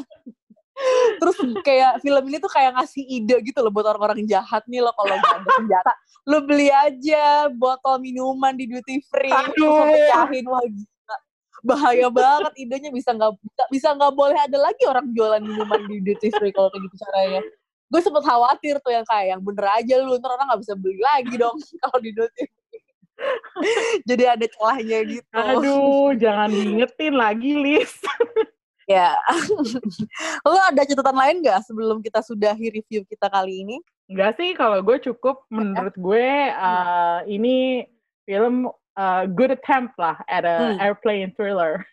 Terus kayak film ini tuh kayak ngasih ide gitu loh buat orang-orang jahat nih lo kalau nggak ada senjata, lo beli aja botol minuman di duty free, Aduh. pecahin wah gila. Bahaya banget idenya bisa nggak bisa bisa nggak boleh ada lagi orang jualan minuman di duty free kalau kayak gitu caranya. Gue sempet khawatir tuh yang kayak yang bener aja lu ntar orang nggak bisa beli lagi dong kalau di duty free. Jadi ada celahnya gitu. aduh jangan diingetin lagi Lis Ya. Lo ada catatan lain nggak sebelum kita sudahi review kita kali ini? Enggak sih kalau gue cukup menurut gue uh, ini film uh, good attempt lah at a Hmm. airplane thriller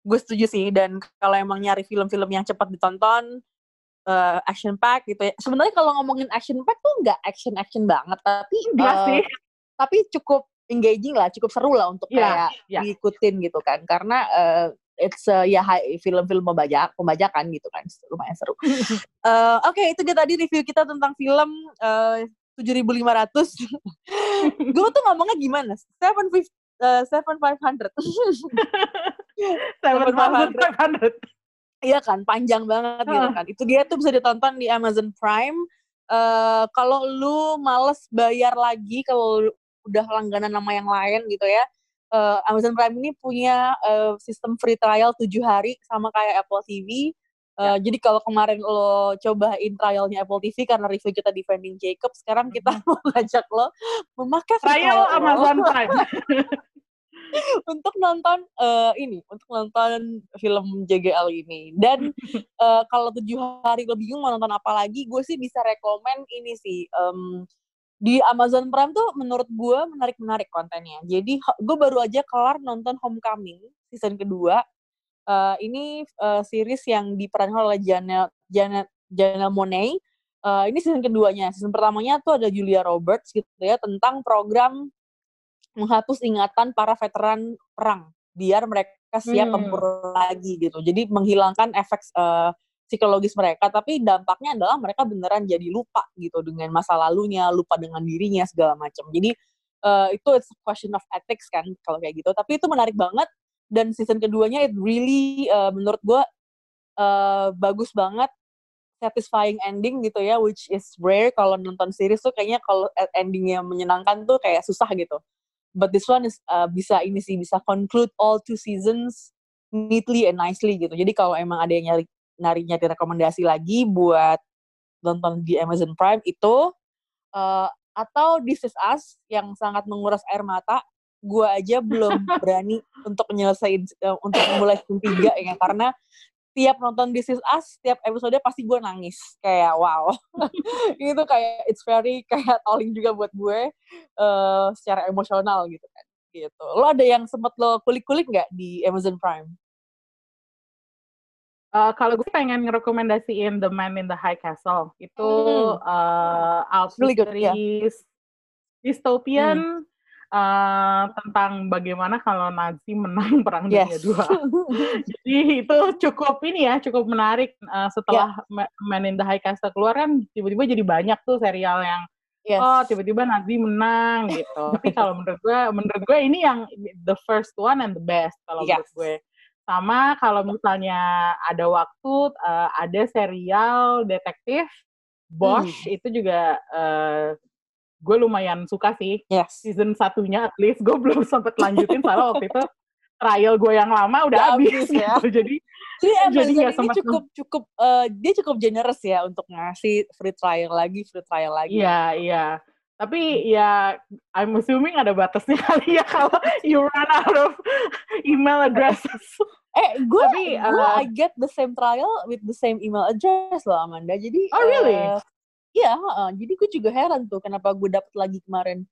Gue setuju sih. Dan kalau emang nyari film-film yang cepat ditonton, eh, action pack gitu ya. Sebenarnya kalau ngomongin action pack tuh nggak action action banget, tapi enggak eh, sih tapi cukup engaging lah, cukup seru lah untuk Iya, kayak iya. diikutin gitu kan. Karena eh, it's uh, ya film-film pembajak, pembajakan gitu kan, lumayan seru. Eh, Oke, itu dia tadi review kita tentang film eh, 7.500. Gue tuh ngomongnya gimana? Seven fif- eh, seven five hundred. seven five hundred Iya kan, panjang banget gitu kan. Itu dia tuh bisa ditonton di Amazon Prime. Eh kalau lu males bayar lagi, kalau udah langganan nama yang lain gitu ya, eh, Amazon Prime ini punya eh, sistem free trial 7 hari sama kayak Apple TV. Eh, Jadi kalau kemarin lo cobain trialnya Apple TV karena review kita di Vending Jacob, sekarang kita mau ngajak lo memakai trial lo Amazon Prime untuk nonton eh, ini, untuk nonton film JGL ini. Dan eh, kalau tujuh hari lo bingung mau nonton apa lagi, gue sih bisa rekomen ini sih. em, di Amazon Prime tuh menurut gue menarik-menarik kontennya. Jadi gue baru aja kelar nonton Homecoming season kedua. Eh, ini eh, series yang diperankan oleh Janelle Janelle Janelle Monáe. Eh, ini season keduanya. Season pertamanya tuh ada Julia Roberts gitu ya tentang program menghapus ingatan para veteran perang biar mereka siap Hmm. tempur lagi gitu. Jadi menghilangkan efek uh, psikologis mereka, tapi dampaknya adalah mereka beneran jadi lupa gitu dengan masa lalunya, lupa dengan dirinya segala macam. Jadi uh, itu it's a question of ethics kan kalau kayak gitu. Tapi itu menarik banget dan season keduanya it really uh, menurut gue uh, bagus banget satisfying ending gitu ya which is rare kalau nonton series tuh kayaknya kalau endingnya menyenangkan tuh kayak susah gitu but this one is uh, bisa ini sih bisa conclude all two seasons neatly and nicely gitu jadi kalau emang ada yang nyari nyari nyari rekomendasi lagi buat nonton di Amazon Prime itu uh, atau This Is Us yang sangat menguras air mata gue aja belum berani untuk menyelesaikan uh, untuk mulai season 3 ya karena tiap nonton This Is Us, tiap episode pasti gue nangis. Kayak wow. itu kayak it's very kayak tolling juga buat gue uh, secara emosional gitu kan. Gitu. Lo ada yang sempet lo kulik-kulik nggak di Amazon Prime? Uh, kalau gue pengen ngerekomendasiin The Man in the High Castle itu Hmm. uh, Really good, yeah. dystopian uh, tentang bagaimana kalau Nazi menang perang dunia Yes. dua. Jadi itu cukup ini ya, cukup menarik. Uh, setelah Ma- Man in the High Castle keluar kan tiba-tiba jadi banyak tuh serial yang yes. oh tiba-tiba Nazi menang gitu. Tapi kalau menurut gue, menurut gue ini yang the first one and the best kalau Yes. menurut gue. Sama kalau misalnya ada waktu uh, ada serial detektif Bosch Hmm. itu juga uh, gue lumayan suka sih Yes. season satunya at least gue belum sempet lanjutin soalnya waktu itu trial gue yang lama udah habis ya. gitu. Jadi Jadi Jadi Amazon ini sempat cukup cukup eh, dia cukup generous ya untuk ngasih free trial lagi, free trial lagi. Iya, iya. Tapi ya, I'm assuming ada batasnya kali ya kalau you run out of email addresses. Eh, gue Tapi, gue uh, I get the same trial with the same email address loh Amanda. Jadi Oh, really? eh, Iya, heeh. jadi gue juga heran tuh kenapa gue dapet lagi kemarin.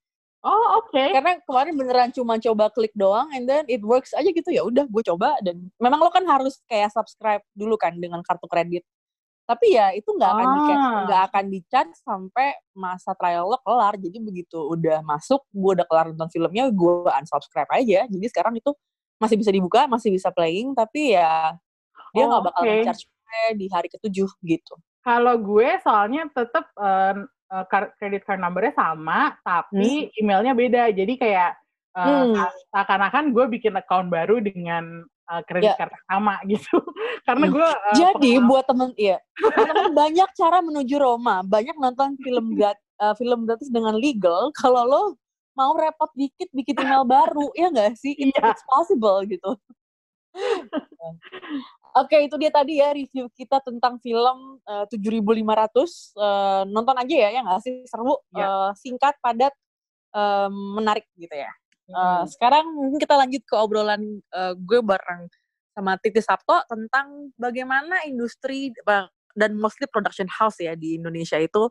Oh, oke. Karena kemarin beneran cuma coba klik doang and then it works aja gitu ya udah gue coba dan memang lo kan harus kayak subscribe dulu kan dengan kartu kredit. Tapi ya itu nggak akan di Ah. nggak akan di charge sampai masa trial lo kelar. Jadi begitu udah masuk, gue udah kelar nonton filmnya, gue unsubscribe aja. Jadi sekarang itu masih bisa dibuka, masih bisa playing, tapi ya dia Oh, nggak bakal oke. charge di hari ketujuh gitu. Kalau gue soalnya tetap uh, uh, kar- credit card numbernya sama, tapi emailnya beda. Jadi kayak uh, Hmm. seakan-akan gue bikin account baru dengan uh, kredit Ya. yang sama gitu. Karena gue uh, Jadi pengalaman- buat temen iya, temen banyak cara menuju Roma, banyak nonton film grat, eh, film gratis dengan legal. Kalau lo mau repot dikit bikin email baru, ya nggak sih? It- Iya. It's possible gitu. Oke, itu dia tadi ya review kita tentang film eh, 7.500. Eh, nonton aja ya, ya nggak sih? Seru, Ya. eh, singkat, padat, eh, menarik gitu ya. Eh, Hmm. sekarang mungkin kita lanjut ke obrolan eh, gue bareng sama Titi Sabto tentang bagaimana industri dan mostly production house ya di Indonesia itu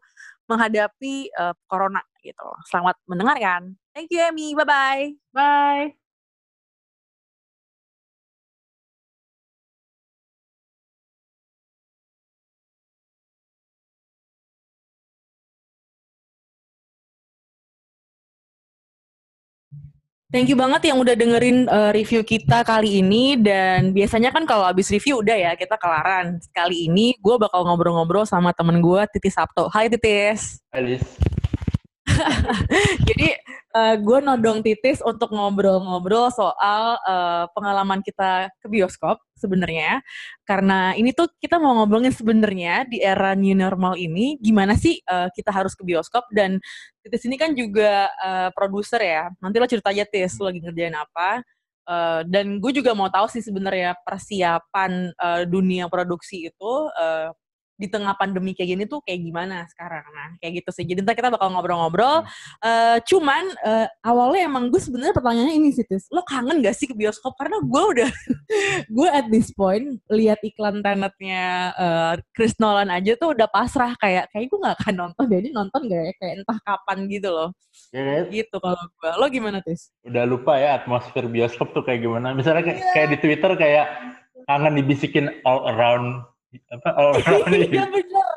menghadapi eh, corona gitu. Selamat mendengarkan. Thank you Amy, bye-bye. Bye. Thank you banget yang udah dengerin uh, review kita kali ini dan biasanya kan kalau abis review udah ya kita kelaran. Kali ini gue bakal ngobrol-ngobrol sama temen gue Titi Sabto. Hai Titis. Alis. Jadi uh, gue nodong Titis untuk ngobrol-ngobrol soal uh, pengalaman kita ke bioskop sebenarnya. Karena ini tuh kita mau ngobrolin sebenarnya di era new normal ini gimana sih uh, kita harus ke bioskop dan Titis ini kan juga uh, produser ya. Nanti lo cerita aja Tis, lo lagi ngerjain apa. Uh, dan gue juga mau tahu sih sebenarnya persiapan uh, dunia produksi itu uh, di tengah pandemi kayak gini tuh kayak gimana sekarang. Nah, kayak gitu sih. Jadi ntar kita bakal ngobrol-ngobrol. Uh, cuman uh, awalnya emang gue sebenarnya pertanyaannya ini sih, Tis. Lo kangen gak sih ke bioskop? Karena gue udah, gue at this point lihat iklan tenetnya uh, Chris Nolan aja tuh udah pasrah kayak kayak gue gak akan nonton. Jadi nonton gak ya? Kayak entah kapan gitu loh. Ya, kan? Gitu kalau gue. Lo gimana, Tis? Udah lupa ya atmosfer bioskop tuh kayak gimana. Misalnya kayak, kayak di Twitter kayak kangen dibisikin all around apa all around Iya bener,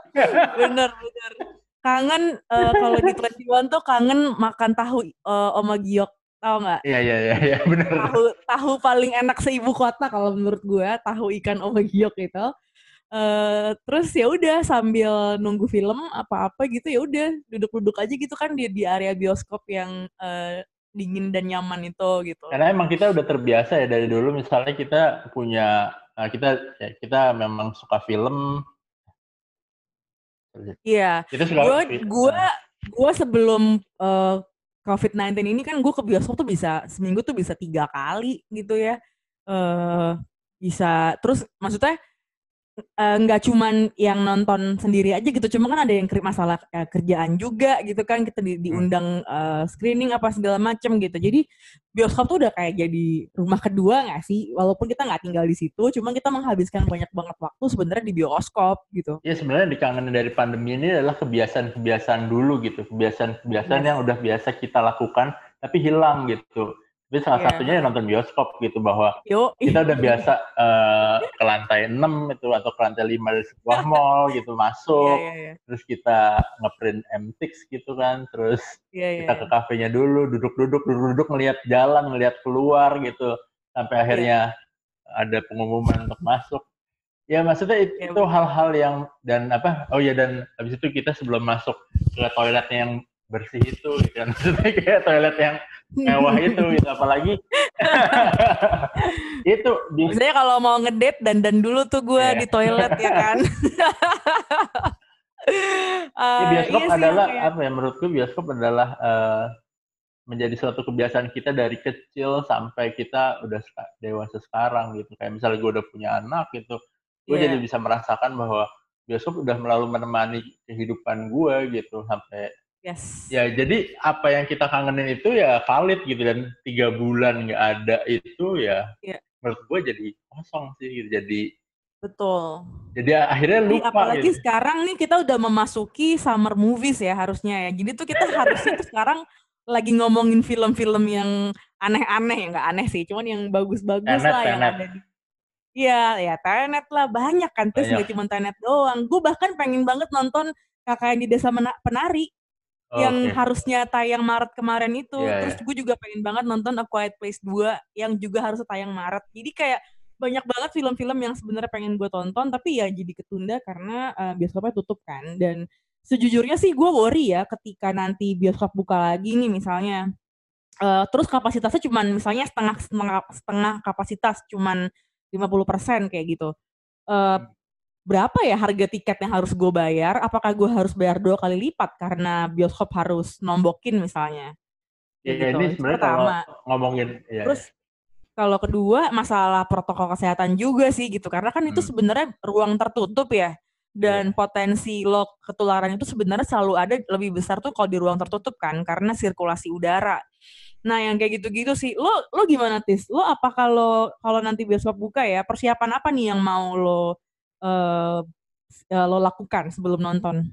bener bener. Kangen eh, kalau di 21 tuh kangen makan tahu eh, Oma Giok Tahu nggak? Iya iya iya iya benar. Tahu tahu paling enak seibu kota kalau menurut gue tahu ikan omegiok itu. Uh, terus ya udah sambil nunggu film apa-apa gitu ya udah duduk-duduk aja gitu kan di di area bioskop yang uh, dingin dan nyaman itu gitu. Karena emang kita udah terbiasa ya dari dulu misalnya kita punya uh, kita ya, kita memang suka film. Iya. Suka gue gue gue sebelum uh, COVID-19 ini kan gue ke bioskop tuh bisa seminggu tuh bisa tiga kali gitu ya. Uh, bisa terus maksudnya nggak uh, cuman yang nonton sendiri aja gitu, cuma kan ada yang masalah uh, kerjaan juga gitu kan kita di, diundang uh, screening apa segala macem gitu. Jadi bioskop tuh udah kayak jadi rumah kedua nggak sih? Walaupun kita nggak tinggal di situ, cuma kita menghabiskan banyak banget waktu sebenarnya di bioskop gitu. Ya sebenarnya dikangenin dari pandemi ini adalah kebiasaan-kebiasaan dulu gitu, kebiasaan-kebiasaan yes. yang udah biasa kita lakukan tapi hilang gitu tapi salah yeah. satunya ya nonton bioskop gitu bahwa Yo. kita udah biasa uh, ke lantai 6 itu atau ke lantai 5 dari sebuah mall gitu masuk. Yeah, yeah, yeah. Terus kita ngeprint MTX gitu kan. Terus yeah, yeah, kita ke iya. kafenya dulu, duduk-duduk, duduk-duduk ngelihat jalan, ngelihat keluar gitu. Sampai iya. akhirnya yeah. ada pengumuman untuk masuk. Ya maksudnya itu, yeah, hal-hal yang dan apa? Oh ya dan habis itu kita sebelum masuk ke toiletnya yang bersih itu gitu kan. Maksudnya kayak toilet yang mewah itu gitu. Apalagi itu biasanya kalau mau ngedate dan dan dulu tuh gue yeah. di toilet ya kan? Uh, ya, bioskop iya adalah sih, apa ya? Menurutku bioskop adalah uh, menjadi suatu kebiasaan kita dari kecil sampai kita udah dewasa sekarang gitu. Kayak misalnya gue udah punya anak gitu. Gue yeah. jadi bisa merasakan bahwa bioskop udah melalui menemani kehidupan gue gitu. Sampai Yes. Ya, jadi apa yang kita kangenin itu ya valid gitu dan tiga bulan nggak ada itu ya, yeah. menurut gue jadi kosong sih gitu. Jadi betul. Jadi akhirnya lupa. Jadi, apalagi gitu. sekarang nih kita udah memasuki summer movies ya harusnya ya. Jadi tuh kita harusnya tuh sekarang lagi ngomongin film-film yang aneh-aneh ya nggak aneh sih, cuman yang bagus-bagus lah yang ada di Iya, ya Tenet lah banyak kan terus nggak cuma Tenet doang. Gue bahkan pengen banget nonton kakak yang di desa penari yang okay. harusnya tayang Maret kemarin itu. Yeah, Terus yeah. gue juga pengen banget nonton A Quiet Place 2 yang juga harus tayang Maret. Jadi kayak banyak banget film-film yang sebenarnya pengen gue tonton tapi ya jadi ketunda karena uh, bioskopnya tutup kan. Dan sejujurnya sih gue worry ya ketika nanti bioskop buka lagi nih misalnya. Uh, terus kapasitasnya cuman misalnya setengah setengah setengah kapasitas cuman 50% kayak gitu. Uh, berapa ya harga tiket yang harus gue bayar? Apakah gue harus bayar dua kali lipat karena bioskop harus nombokin misalnya? Ya, gitu. ini sebenarnya kalau ngomongin. Ya, Terus ya. kalau kedua masalah protokol kesehatan juga sih gitu, karena kan itu hmm. sebenarnya ruang tertutup ya, dan ya. potensi lo ketularan itu sebenarnya selalu ada lebih besar tuh kalau di ruang tertutup kan, karena sirkulasi udara. Nah, yang kayak gitu-gitu sih. Lo lo gimana Tis? Lo apa kalau kalau nanti bioskop buka ya, persiapan apa nih yang mau lo uh, lo lakukan sebelum nonton?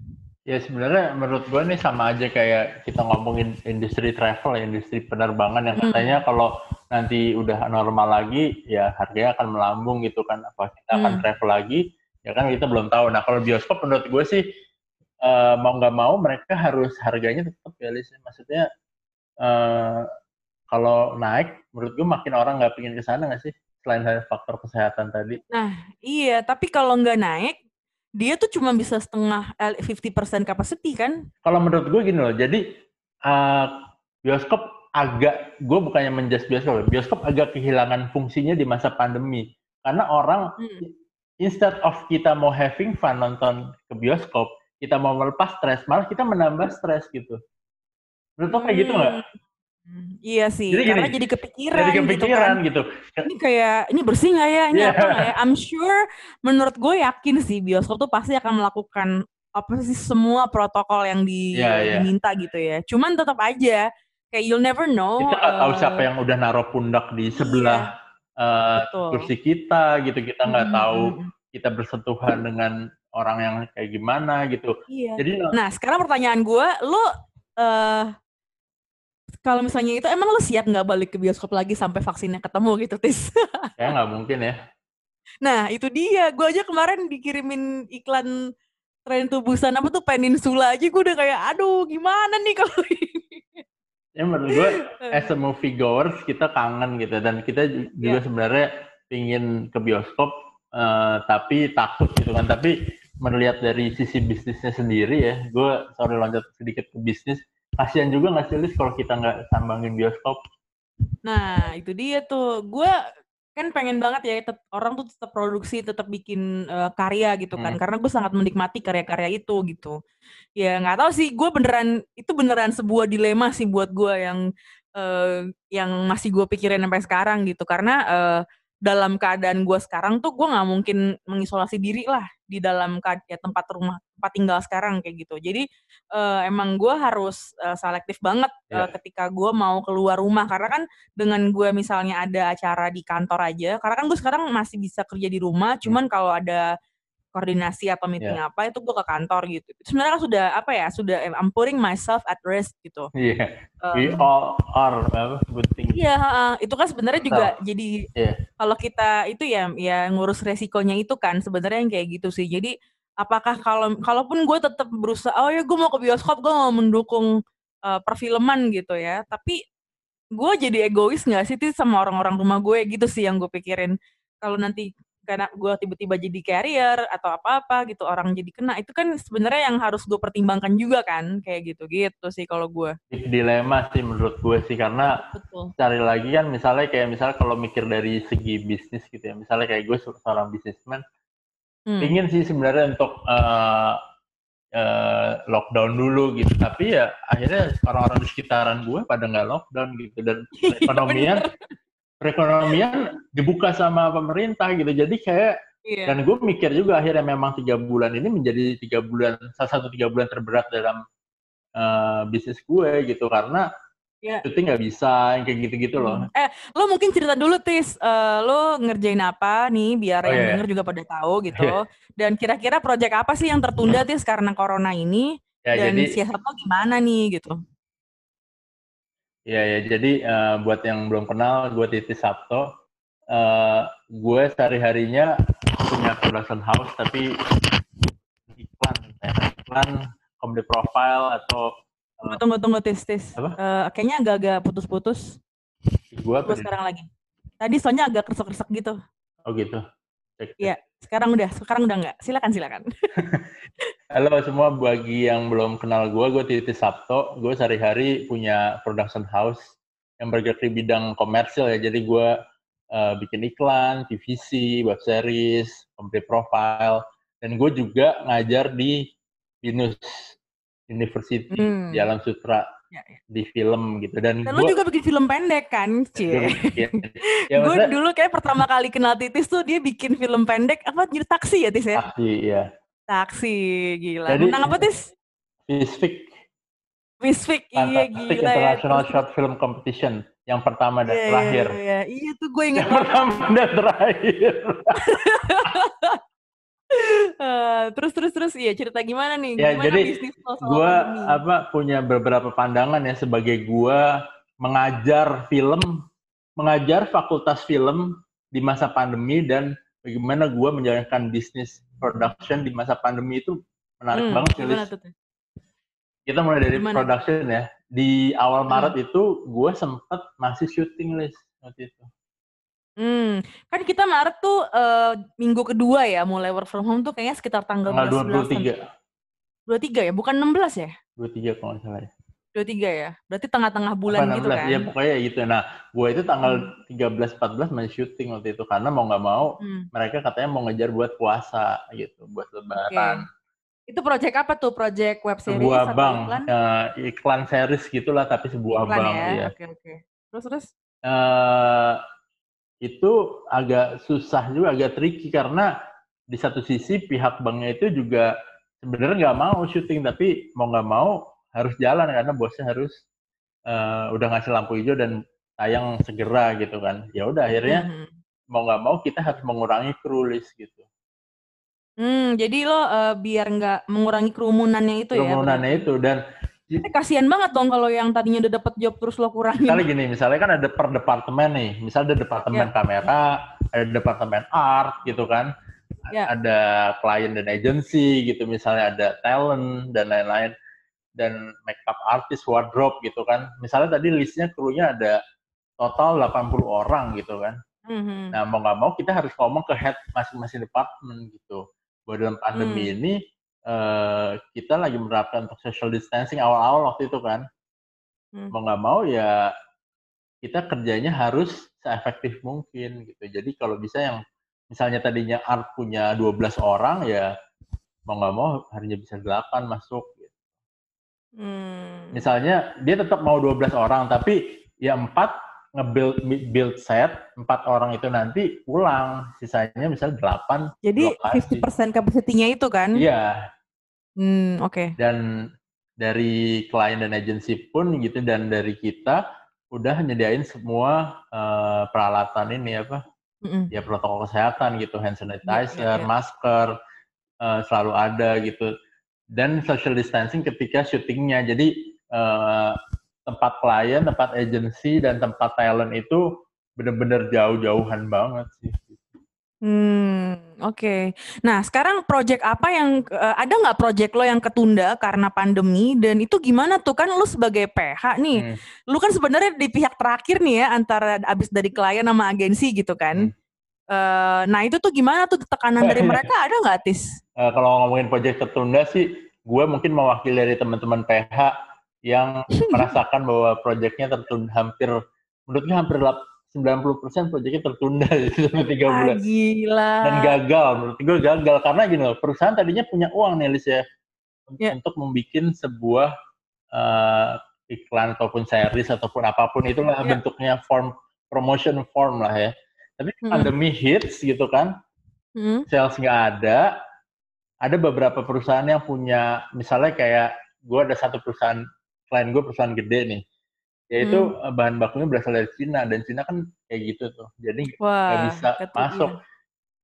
Ya sebenarnya menurut gue nih sama aja kayak kita ngomongin industri travel, industri penerbangan yang hmm. katanya hmm. kalau nanti udah normal lagi ya harganya akan melambung gitu kan. Apa kita hmm. akan travel lagi? Ya kan kita belum tahu. Nah kalau bioskop menurut gue sih uh, mau nggak mau mereka harus harganya tetap ya Lis. Maksudnya uh, kalau naik menurut gue makin orang nggak pingin ke sana nggak sih? Selain dari faktor kesehatan tadi. Nah, iya, tapi kalau nggak naik, dia tuh cuma bisa setengah 50% capacity kan? Kalau menurut gue gini loh, jadi uh, bioskop agak, gue bukannya menjas bioskop, bioskop agak kehilangan fungsinya di masa pandemi. Karena orang, hmm. instead of kita mau having fun nonton ke bioskop, kita mau melepas stres, malah kita menambah stres gitu. Menurut lo kayak gitu nggak? Iya sih, jadi karena gini, jadi kepikiran, jadi kepikiran gitu, kan. gitu. Ini kayak ini bersih nggak ya? Ini yeah. apa nggak ya? I'm sure, menurut gue yakin sih bioskop tuh pasti akan melakukan apa sih semua protokol yang di, yeah, yeah. diminta gitu ya. Cuman tetap aja kayak you'll never know. Kita nggak uh, tahu siapa yang udah naruh pundak di sebelah iya, uh, kursi kita gitu. Kita nggak hmm, tahu kita bersentuhan dengan orang yang kayak gimana gitu. Iya. Jadi nah sekarang pertanyaan gue, lo uh, kalau misalnya itu emang lo siap nggak balik ke bioskop lagi sampai vaksinnya ketemu gitu tis? Ya nggak mungkin ya. Nah itu dia. Gue aja kemarin dikirimin iklan tren tubusan apa tuh peninsula aja gue udah kayak aduh gimana nih kalau ini? Ya menurut gue as a movie goers kita kangen gitu. Dan kita juga yeah. sebenarnya ingin ke bioskop uh, tapi takut gitu kan. Tapi melihat dari sisi bisnisnya sendiri ya gue sorry loncat sedikit ke bisnis kasihan juga nggak sih kalau kita nggak sambangin bioskop? Nah itu dia tuh. Gue kan pengen banget ya tetap, orang tuh tetap produksi tetap bikin uh, karya gitu kan. Hmm. karena gue sangat menikmati karya-karya itu gitu. Ya nggak tahu sih gue beneran itu beneran sebuah dilema sih buat gue yang uh, yang masih gue pikirin sampai sekarang gitu. Karena uh, dalam keadaan gue sekarang tuh gue nggak mungkin mengisolasi diri lah di dalam ya, tempat rumah tempat tinggal sekarang kayak gitu jadi uh, emang gue harus uh, selektif banget yeah. uh, ketika gue mau keluar rumah karena kan dengan gue misalnya ada acara di kantor aja karena kan gue sekarang masih bisa kerja di rumah hmm. cuman kalau ada koordinasi atau meeting yeah. apa itu gue ke kantor gitu. Sebenarnya kan sudah apa ya sudah I'm putting myself at risk gitu. Iya. Yeah. Um, We all are good thing. Iya, uh, itu kan sebenarnya juga so, jadi yeah. kalau kita itu ya ya ngurus resikonya itu kan sebenarnya yang kayak gitu sih. Jadi apakah kalau kalaupun gue tetap berusaha oh ya gue mau ke bioskop gue mau mendukung uh, perfilman gitu ya, tapi gue jadi egois nggak sih sih sama orang-orang rumah gue gitu sih yang gue pikirin kalau nanti karena gue tiba-tiba jadi carrier atau apa-apa gitu orang jadi kena itu kan sebenarnya yang harus gue pertimbangkan juga kan kayak gitu gitu sih kalau gue dilema sih menurut gue sih karena Betul. cari lagi kan misalnya kayak misalnya kalau mikir dari segi bisnis gitu ya misalnya kayak gue seorang bisnismen hmm. ingin sih sebenarnya untuk uh, uh, lockdown dulu gitu tapi ya akhirnya orang-orang di sekitaran gue pada nggak lockdown gitu dan iya, ekonomian perekonomian dibuka sama pemerintah gitu. Jadi kayak yeah. dan gue mikir juga akhirnya memang tiga bulan ini menjadi tiga bulan salah satu tiga bulan terberat dalam uh, bisnis gue gitu karena yeah. syuting nggak bisa yang kayak gitu-gitu loh. Eh, lo mungkin cerita dulu tis, uh, lo ngerjain apa nih biar oh, yang yeah. denger juga pada tahu gitu. Dan kira-kira proyek apa sih yang tertunda tis karena corona ini? Ya, dan jadi, siasat lo gimana nih gitu? Iya ya, jadi uh, buat yang belum kenal, gue Titi Sabto. Uh, gue sehari-harinya punya production house, tapi iklan, ya, iklan, comedy profile atau uh, tunggu tunggu tis tis. Apa? Uh, kayaknya agak-agak putus-putus. Gue sekarang lagi. Tadi soalnya agak kresek-kresek gitu. Oh gitu. Iya, sekarang udah, sekarang udah nggak. Silakan, silakan. Halo semua, bagi yang belum kenal gue, gue Titi Sabto. Gue sehari-hari punya production house yang bergerak di bidang komersil ya. Jadi gue uh, bikin iklan, TVC, web series, company profile, dan gue juga ngajar di Binus University hmm. di Alam Sutra ya, ya. di film gitu dan, dan gua, lu juga bikin film pendek kan cie ya, ya, gue dulu kayak pertama kali kenal Titis tuh dia bikin film pendek apa jadi taksi ya Tis ya taksi ya Taksi, gila. Jadi, Menang apa, Tis? Fisfik. Fisfik, iya gila International ya. Short Film Competition. Yang pertama dan yeah, terakhir. Iya, yeah. iya tuh gue inget. Yang pertama dan terakhir. uh, terus terus terus iya cerita gimana nih? Ya gimana jadi gue apa punya beberapa pandangan ya sebagai gue mengajar film, mengajar fakultas film di masa pandemi dan bagaimana gue menjalankan bisnis production di masa pandemi itu menarik hmm, banget sih. Kita mulai dari gimana? production ya. Di awal hmm. Maret itu gue sempet masih syuting list waktu itu. Hmm, kan kita Maret tuh uh, minggu kedua ya mulai work from home tuh kayaknya sekitar tanggal tanggal 23. 23 ya, bukan 16 ya? 23 kalau nggak salah ya. 23 ya. Berarti tengah-tengah bulan 16, gitu kan. Iya, pokoknya gitu. Nah, gue itu tanggal hmm. 13 14 masih syuting waktu itu karena mau nggak mau hmm. mereka katanya mau ngejar buat puasa gitu, buat lebaran. Okay. Itu project apa tuh? Project web series sebuah bank, iklan? Uh, iklan series gitulah tapi sebuah iklan bank ya. Iya. Oke, okay, oke. Okay. Terus terus uh, itu agak susah juga, agak tricky karena di satu sisi pihak banknya itu juga sebenarnya nggak mau syuting tapi mau nggak mau harus jalan karena bosnya harus uh, udah ngasih lampu hijau dan tayang segera gitu kan ya udah akhirnya hmm. mau nggak mau kita harus mengurangi kru list gitu hmm jadi lo uh, biar nggak mengurangi kerumunannya itu kerumunannya ya kerumunannya itu dan eh, kasihan banget dong kalau yang tadinya udah dapat job terus lo kurangin. Misalnya gini, misalnya kan ada per departemen nih, misalnya ada departemen yeah. kamera, ada departemen art gitu kan, yeah. ada klien dan agency gitu, misalnya ada talent dan lain-lain dan makeup artist, wardrobe gitu kan. Misalnya tadi listnya krunya ada total 80 orang gitu kan. Mm-hmm. Nah mau nggak mau kita harus ngomong ke head masing-masing department gitu. Bahwa dalam pandemi mm. ini uh, kita lagi menerapkan untuk social distancing awal-awal waktu itu kan. Mm. Mau nggak mau ya kita kerjanya harus seefektif mungkin gitu. Jadi kalau bisa yang misalnya tadinya art punya 12 orang ya mau nggak mau harinya bisa 8 masuk Hmm. Misalnya dia tetap mau 12 orang, tapi ya empat nge-build build set, empat orang itu nanti pulang, sisanya misalnya delapan. Jadi lokasi. 50% kapasitinya itu kan? Iya. Hmm, oke. Okay. Dan dari klien dan agensi pun gitu dan dari kita udah nyediain semua uh, peralatan ini apa? Mm -mm. Ya protokol kesehatan gitu, hand sanitizer, yeah, yeah, yeah. masker uh, selalu ada gitu dan social distancing ketika syutingnya. Jadi uh, tempat klien, tempat agensi, dan tempat talent itu benar-benar jauh-jauhan banget sih. Hmm, oke. Okay. Nah, sekarang project apa yang uh, ada nggak project lo yang ketunda karena pandemi dan itu gimana tuh kan lo sebagai PH nih, hmm. lo kan sebenarnya di pihak terakhir nih ya antara abis dari klien sama agensi gitu kan. Hmm. Uh, nah itu tuh gimana tuh tekanan dari mereka ada nggak tis? Uh, kalau ngomongin project tertunda sih, gue mungkin mewakili dari teman-teman PH yang merasakan bahwa proyeknya tertunda hampir, menurut gue hampir 90% proyeknya tertunda selama tiga bulan. Ah, gila. Dan gagal, menurut gue gagal karena gini loh, perusahaan tadinya punya uang nih Lis ya, yeah. untuk membuat sebuah uh, iklan ataupun series ataupun apa pun itulah yeah. bentuknya form promotion form lah ya. Tapi hmm. pandemi hits gitu kan, hmm. sales nggak ada, ada beberapa perusahaan yang punya misalnya kayak gue ada satu perusahaan klien gue perusahaan gede nih yaitu hmm. bahan bakunya berasal dari Cina dan Cina kan kayak gitu tuh jadi nggak bisa masuk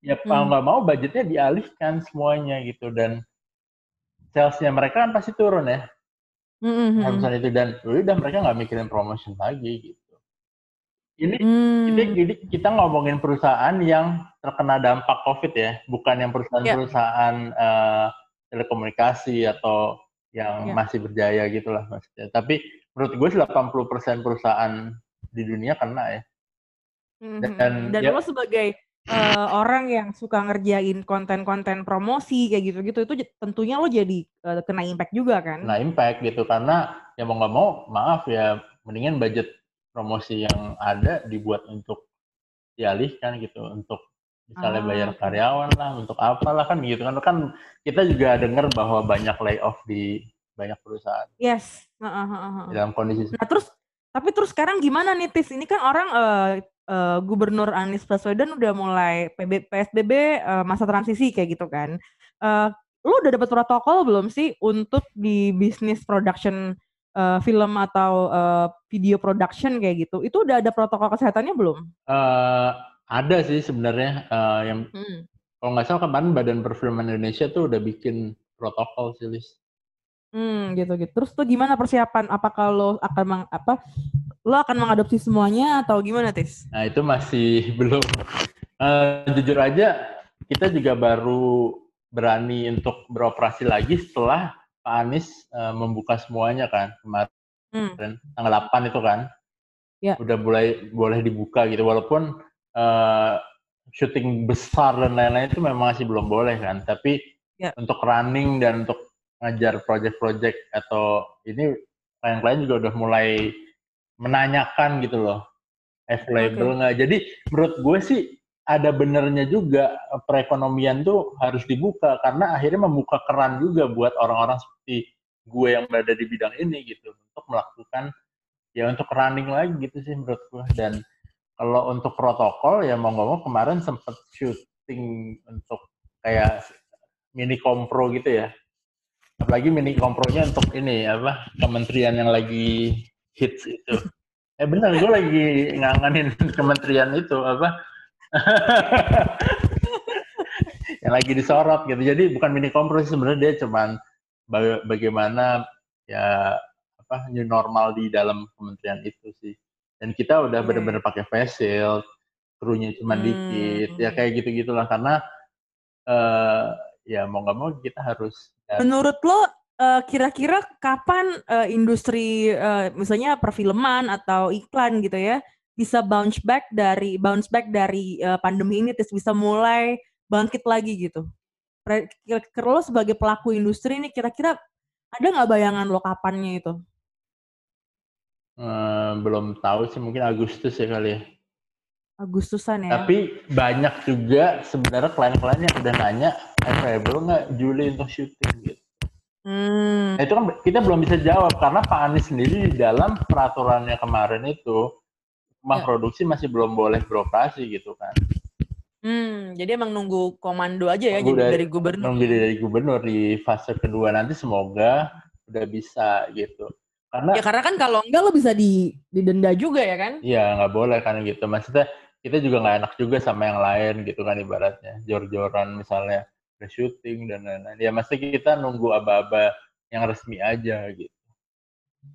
ya hmm. kalau nggak mau budgetnya dialihkan semuanya gitu dan salesnya mereka kan pasti turun ya mm -hmm. itu dan udah mereka nggak mikirin promotion lagi gitu ini, hmm. ini, ini kita ngomongin perusahaan yang terkena dampak COVID ya, bukan yang perusahaan-perusahaan yeah. uh, telekomunikasi atau yang yeah. masih berjaya gitulah maksudnya. Tapi menurut gue 80% perusahaan di dunia kena ya. Hmm, hmm. Dan, Dan ya, lo sebagai uh, orang yang suka ngerjain konten-konten promosi kayak gitu-gitu, itu tentunya lo jadi uh, kena impact juga kan? Kena impact gitu karena ya mau nggak mau, maaf ya, mendingan budget promosi yang ada dibuat untuk dialihkan gitu untuk misalnya ah, bayar karyawan lah untuk apalah kan gitu kan kan kita juga dengar bahwa banyak layoff di banyak perusahaan. Yes. Uh, uh, uh, uh. Dalam kondisi. Nah terus tapi terus sekarang gimana nih Tis? Ini kan orang uh, uh, Gubernur Anies Baswedan udah mulai PB, PSBB uh, masa transisi kayak gitu kan. Uh, lu udah dapat protokol belum sih untuk di bisnis production uh, film atau uh, video production kayak gitu, itu udah ada protokol kesehatannya belum? Uh, ada sih sebenarnya uh, yang hmm. kalau nggak salah kemarin Badan Perfilman Indonesia tuh udah bikin protokol sih, Lis. Hmm, gitu gitu. Terus tuh gimana persiapan? Apa kalau akan meng, apa lo akan mengadopsi semuanya atau gimana, Tis? Nah, itu masih belum. Uh, jujur aja, kita juga baru berani untuk beroperasi lagi setelah Pak Anies uh, membuka semuanya kan kemarin hmm. tanggal 8 itu kan ya. udah mulai boleh dibuka gitu walaupun uh, syuting besar dan lain-lain itu memang masih belum boleh kan tapi ya. untuk running dan untuk ngajar project-project atau ini klien-klien juga udah mulai menanyakan gitu loh available nggak okay. jadi menurut gue sih ada benernya juga eh, perekonomian tuh harus dibuka karena akhirnya membuka keran juga buat orang-orang seperti gue yang berada di bidang ini gitu untuk melakukan ya untuk running lagi gitu sih menurut gue. Dan kalau untuk protokol ya mau nggak mau kemarin sempet syuting untuk kayak mini kompro gitu ya. Apalagi mini kompronya untuk ini apa kementerian yang lagi hits itu. Eh benar gue lagi nganganin kementerian itu apa yang lagi disorot gitu. Jadi bukan mini kompro sebenarnya dia cuman bagaimana ya apa new normal di dalam kementerian itu sih. Dan kita udah benar-benar pakai face shield, krunya cuma hmm. dikit, ya kayak gitu gitulah karena uh, ya mau nggak mau kita harus. Ya. Menurut lo uh, kira-kira kapan uh, industri uh, misalnya perfilman atau iklan gitu ya bisa bounce back dari bounce back dari uh, pandemi ini terus bisa mulai bangkit lagi gitu. Kira-kira lo sebagai pelaku industri ini kira-kira ada nggak bayangan lo kapannya itu? Uh, belum tahu sih mungkin Agustus ya kali ya. Agustusan ya. Tapi banyak juga sebenarnya klien-klien yang udah nanya available nggak Juli untuk syuting gitu. Hmm. Nah, itu kan kita belum bisa jawab karena Pak Anies sendiri di dalam peraturannya kemarin itu rumah ya. produksi masih belum boleh beroperasi gitu kan. Hmm, jadi emang nunggu komando aja ya nunggu jadi dari, dari gubernur. Nunggu dari gubernur di fase kedua nanti semoga udah bisa gitu. Karena Ya karena kan kalau enggak lo bisa di didenda juga ya kan? Iya, nggak boleh kan gitu. Maksudnya kita juga nggak enak juga sama yang lain gitu kan ibaratnya. Jor-joran misalnya syuting dan lain-lain. Ya mesti kita nunggu aba-aba yang resmi aja gitu.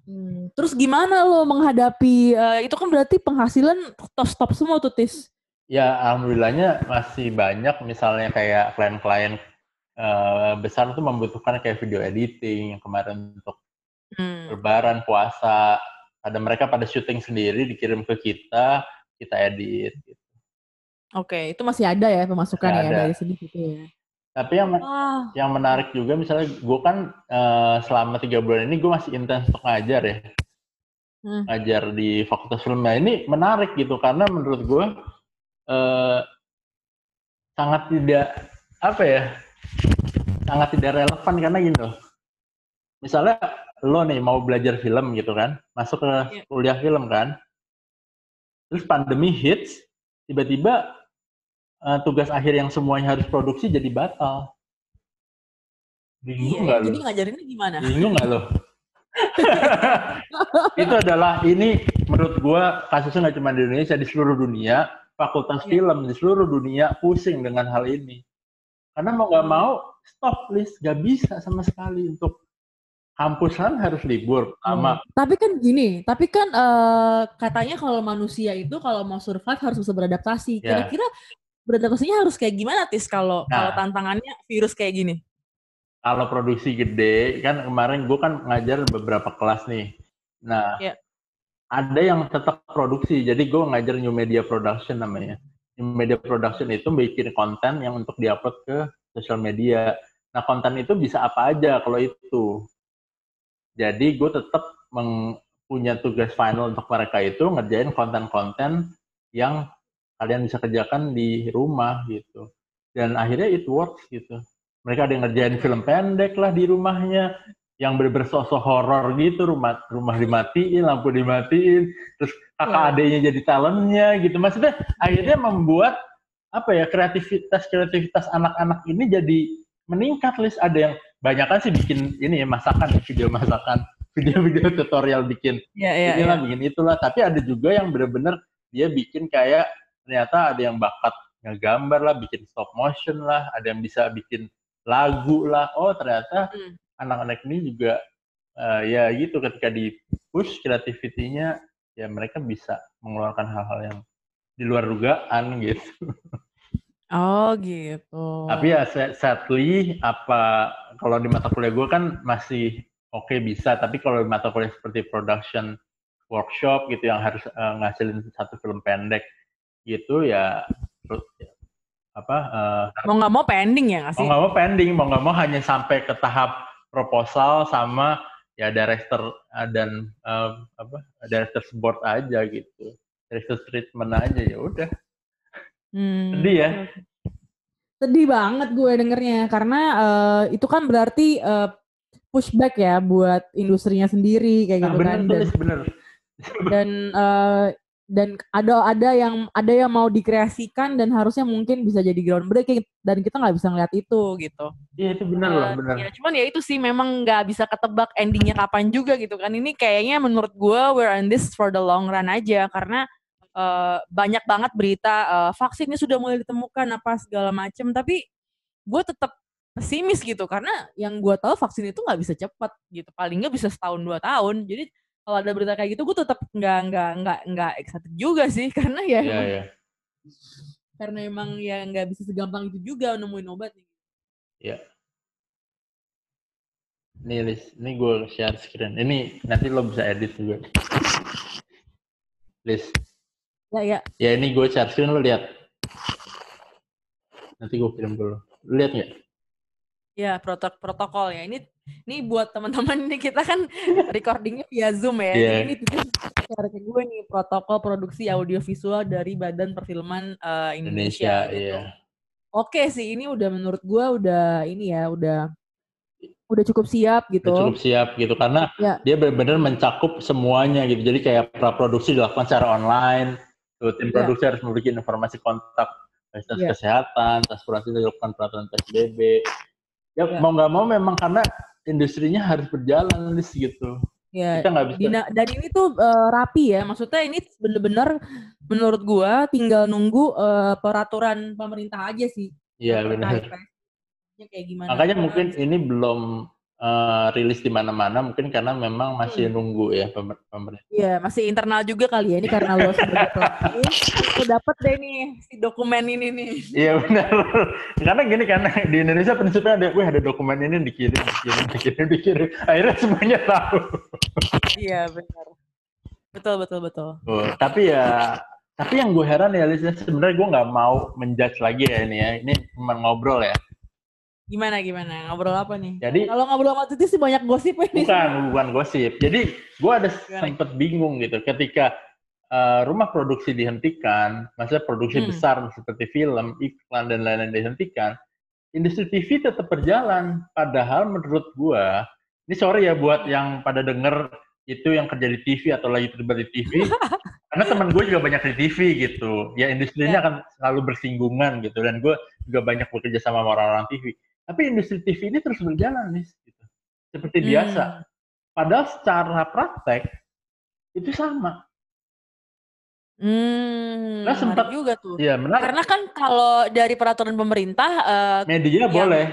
Hmm, terus gimana lo menghadapi uh, itu kan berarti penghasilan stop semua tuh tis? Ya alhamdulillahnya masih banyak misalnya kayak klien-klien uh, besar tuh membutuhkan kayak video editing yang kemarin untuk hmm. lebaran puasa ada mereka pada syuting sendiri dikirim ke kita kita edit gitu. Oke, itu masih ada ya pemasukan ya dari segi itu ya. Tapi yang oh. yang menarik juga misalnya gue kan uh, selama tiga bulan ini gue masih intens untuk ngajar ya, hmm. ngajar di Fakultas Film. Nah ini menarik gitu karena menurut gue uh, sangat tidak apa ya, sangat tidak relevan karena loh. Misalnya lo nih mau belajar film gitu kan, masuk ke yeah. kuliah film kan, terus pandemi hits, tiba-tiba uh, tugas akhir yang semuanya harus produksi jadi batal. Bingung iya, nggak iya, lo? Jadi ngajarinnya gimana? Bingung nggak lo? itu adalah ini menurut gua kasusnya nggak cuma di Indonesia di seluruh dunia fakultas iya. film di seluruh dunia pusing dengan hal ini karena mau nggak mau stop list nggak bisa sama sekali untuk kampus kan harus libur sama. Hmm. Tapi kan gini, tapi kan uh, katanya kalau manusia itu kalau mau survive harus bisa beradaptasi. Yeah. Beradaptasinya harus kayak gimana tis kalau nah, kalau tantangannya virus kayak gini? Kalau produksi gede kan kemarin gue kan ngajar beberapa kelas nih. Nah yeah. ada yang tetap produksi, jadi gue ngajar new media production namanya. New media production itu bikin konten yang untuk diupload ke sosial media. Nah konten itu bisa apa aja kalau itu. Jadi gue tetap punya tugas final untuk mereka itu ngerjain konten-konten yang kalian bisa kerjakan di rumah gitu. Dan akhirnya it works gitu. Mereka ada yang ngerjain film pendek lah di rumahnya yang bersosok horor gitu rumah rumah dimatiin lampu dimatiin terus kakak yeah. adanya jadi talentnya gitu. Maksudnya akhirnya membuat apa ya kreativitas kreativitas anak-anak ini jadi meningkat list ada yang banyak kan sih bikin ini ya masakan video masakan video-video tutorial bikin. Yeah, yeah, inilah yeah. bikin itulah. Tapi ada juga yang bener-bener dia bikin kayak ternyata ada yang bakat ngegambar lah, bikin stop motion lah, ada yang bisa bikin lagu lah. Oh ternyata hmm. anak-anak ini juga uh, ya gitu ketika di push kreativitinya ya mereka bisa mengeluarkan hal-hal yang di luar dugaan gitu. Oh gitu. Tapi ya sadly apa kalau di mata kuliah gue kan masih oke okay, bisa, tapi kalau di mata kuliah seperti production workshop gitu yang harus uh, ngasilin satu film pendek gitu ya terus apa uh, mau nggak mau pending ya nggak sih? Mau nggak mau pending, mau nggak mau hanya sampai ke tahap proposal sama ya director uh, dan uh, apa director board aja gitu, director treatment aja ya udah. Hmm. Sedih ya. Sedih banget gue dengernya karena uh, itu kan berarti uh, pushback ya buat industrinya sendiri kayak nah, gitu bener, kan. Dan, bener. Dan uh, dan ada ada yang ada yang mau dikreasikan dan harusnya mungkin bisa jadi groundbreaking dan kita nggak bisa ngeliat itu gitu. Iya itu benar loh, benar. Ya, cuman ya itu sih memang nggak bisa ketebak endingnya kapan juga gitu kan. Ini kayaknya menurut gue we're in this for the long run aja karena uh, banyak banget berita uh, vaksinnya sudah mulai ditemukan apa segala macem tapi gue tetap pesimis gitu karena yang gue tahu vaksin itu nggak bisa cepat gitu paling nggak bisa setahun dua tahun jadi kalau ada berita kayak gitu gue tetap nggak nggak nggak nggak excited juga sih karena ya yeah, yeah. karena emang ya nggak bisa segampang itu juga nemuin obat nih. Iya. Nih, Liz. Ini gue share screen. Ini nanti lo bisa edit juga. Liz. Ya, ya. Ya, ini gue share screen, lo lihat. Nanti gue kirim dulu. Lo lihat nggak? Ya, protok protokol ya. Ini ini buat teman-teman ini kita kan recordingnya via Zoom ya. Yeah. Ini tuh share ke gue nih protokol produksi audiovisual dari Badan Perfilman uh, Indonesia. Indonesia, gitu. iya. Oke sih, ini udah menurut gue udah ini ya, udah udah cukup siap gitu. Udah cukup siap gitu karena Ya. dia benar-benar mencakup semuanya gitu. Jadi kayak praproduksi dilakukan secara online. Tuh, tim Ya. produksi harus memiliki informasi kontak fasilitas Ya. kesehatan, transportasi dilakukan peraturan PSBB. Ya, Ya. mau nggak mau memang karena industrinya harus berjalan Lis, gitu. Ya, Kita nggak bisa. Dina- dan ini tuh eh, rapi ya. Maksudnya ini bener-bener menurut gua tinggal nunggu eh, peraturan pemerintah aja sih. Iya benar. PSBB-nya kayak gimana. Makanya mungkin ini belum eh, rilis di mana-mana mungkin karena memang masih Hmm. nunggu ya pemer- pemerintah. Iya, masih internal juga kali ya. Ini karena lo sebagai pelaku, lo dapet deh nih si dokumen ini nih. Iya benar. Karena gini kan di Indonesia prinsipnya ada, wih ada dokumen ini dikirim, dikirim, dikirim, dikirim. Akhirnya semuanya tahu. Iya, benar. Betul, betul, betul. Oh, tapi ya, tapi yang gue heran ya, sebenarnya gue nggak mau menjudge lagi ya ini ya. Ini cuma ngobrol ya. Gimana, gimana? Ngobrol apa nih? Jadi Kalau ngobrol sama Titi sih banyak gosip ini. bukan, bukan gosip. Jadi gue ada sempet bingung gitu ketika eh, rumah produksi dihentikan, maksudnya produksi Hmm. besar seperti film, iklan dan lain-lain dihentikan, industri TV tetap berjalan. Padahal menurut gue, ini sorry ya buat yang pada denger itu yang kerja di TV atau lagi terlibat di TV, karena teman gue juga banyak di TV gitu. Ya industrinya akan selalu bersinggungan gitu, dan gue juga banyak bekerja sama orang-orang TV. Tapi industri TV ini terus berjalan nih, gitu. seperti Hmm. biasa. Padahal secara praktek itu sama. Hmm, Nah, menarik sempat- juga tuh. Iya benar. Karena kan kalau dari peraturan pemerintah eh, Media boleh.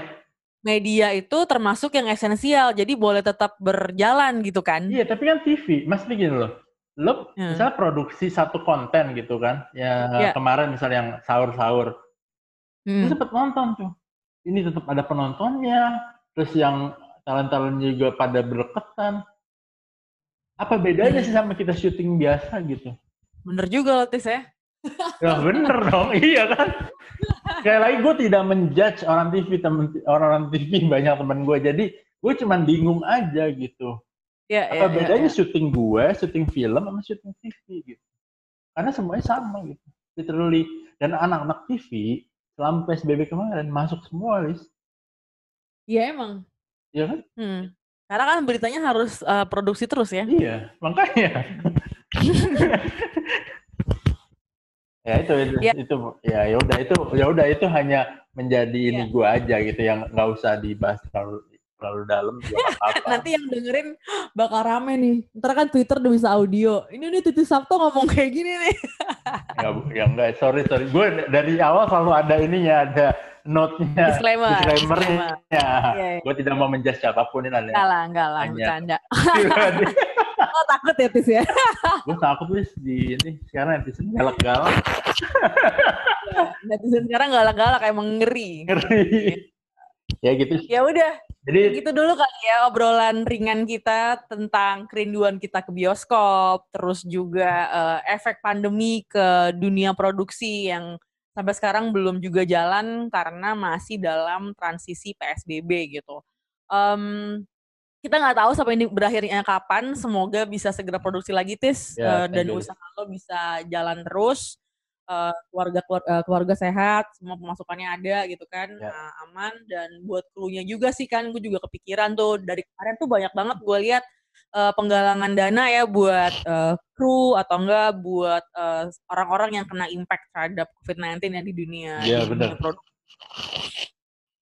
media itu termasuk yang esensial, jadi boleh tetap berjalan gitu kan? Iya, tapi kan TV, mas begini loh. Lo Hmm. misalnya produksi satu konten gitu kan, ya Iya. kemarin misalnya yang sahur-sahur, Hmm. lu sempet nonton tuh. Ini tetap ada penontonnya, terus yang talent-talentnya juga pada berdeketan. Apa bedanya Hmm. sih sama kita syuting biasa gitu? Bener juga loh, Tis ya. Ya bener dong, iya kan? Kayak lagi gue tidak menjudge orang TV, temen orang-orang TV banyak temen gue, jadi gue cuman bingung aja gitu. Ya, Apa ya, ya, bedanya ya. syuting gue, syuting film sama syuting TV gitu. Karena semuanya sama gitu. Literally. Dan anak-anak TV selama PSBB kemarin masuk semua, Lis. Iya emang. Iya kan? Hmm. Karena kan beritanya harus eh, produksi terus ya. Iya, makanya. ya itu itu, Ya. itu ya ya udah itu ya udah itu hanya menjadi ini Ya. gua aja gitu yang nggak usah dibahas terlalu terlalu dalam juga apa-apa. Nanti yang dengerin bakal rame nih. Ntar kan Twitter udah bisa audio. Ini nih Titi Sabto ngomong kayak gini nih. Bu. ya enggak, sorry sorry. Gue dari awal selalu ada ininya, ada note-nya, Disclaimer. disclaimer-nya. Iya, iya. Gue tidak mau menjudge siapa pun ini ada. Enggak lah, enggak lah, bercanda. Oh takut ya Tis ya? gue takut Lis di ini sekarang netizen galak-galak Netizen sekarang galak-galak kayak mengeri. ngeri. ya gitu. Ya udah, Jadi gitu dulu kali ya obrolan ringan kita tentang kerinduan kita ke bioskop, terus juga eh, efek pandemi ke dunia produksi yang sampai sekarang belum juga jalan karena masih dalam transisi PSBB gitu. Em, kita nggak tahu sampai ini berakhirnya kapan. Semoga bisa segera produksi lagi, Tis, Ya, eh, dan usaha lo bisa jalan terus. Eh, keluarga keluar- eh, keluarga sehat, semua pemasukannya ada gitu kan, Ya. eh, aman dan buat krunya juga sih kan, gue juga kepikiran tuh dari kemarin tuh banyak banget gue lihat eh, penggalangan dana ya buat eh, kru atau enggak buat orang-orang yang kena impact terhadap COVID-19 ya di dunia. Iya, di benar. produk.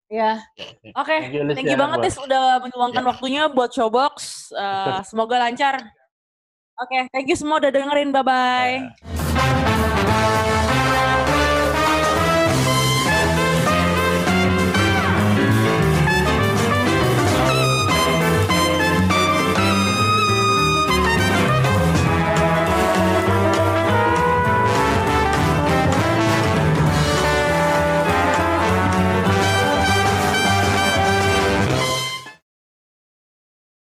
Ya, oke. Thank you, Lis, Thank you ya, banget buat- Tis udah meluangkan Ya. waktunya buat Showbox. Eh, semoga lancar. Oke, thank you semua udah dengerin. Bye-bye.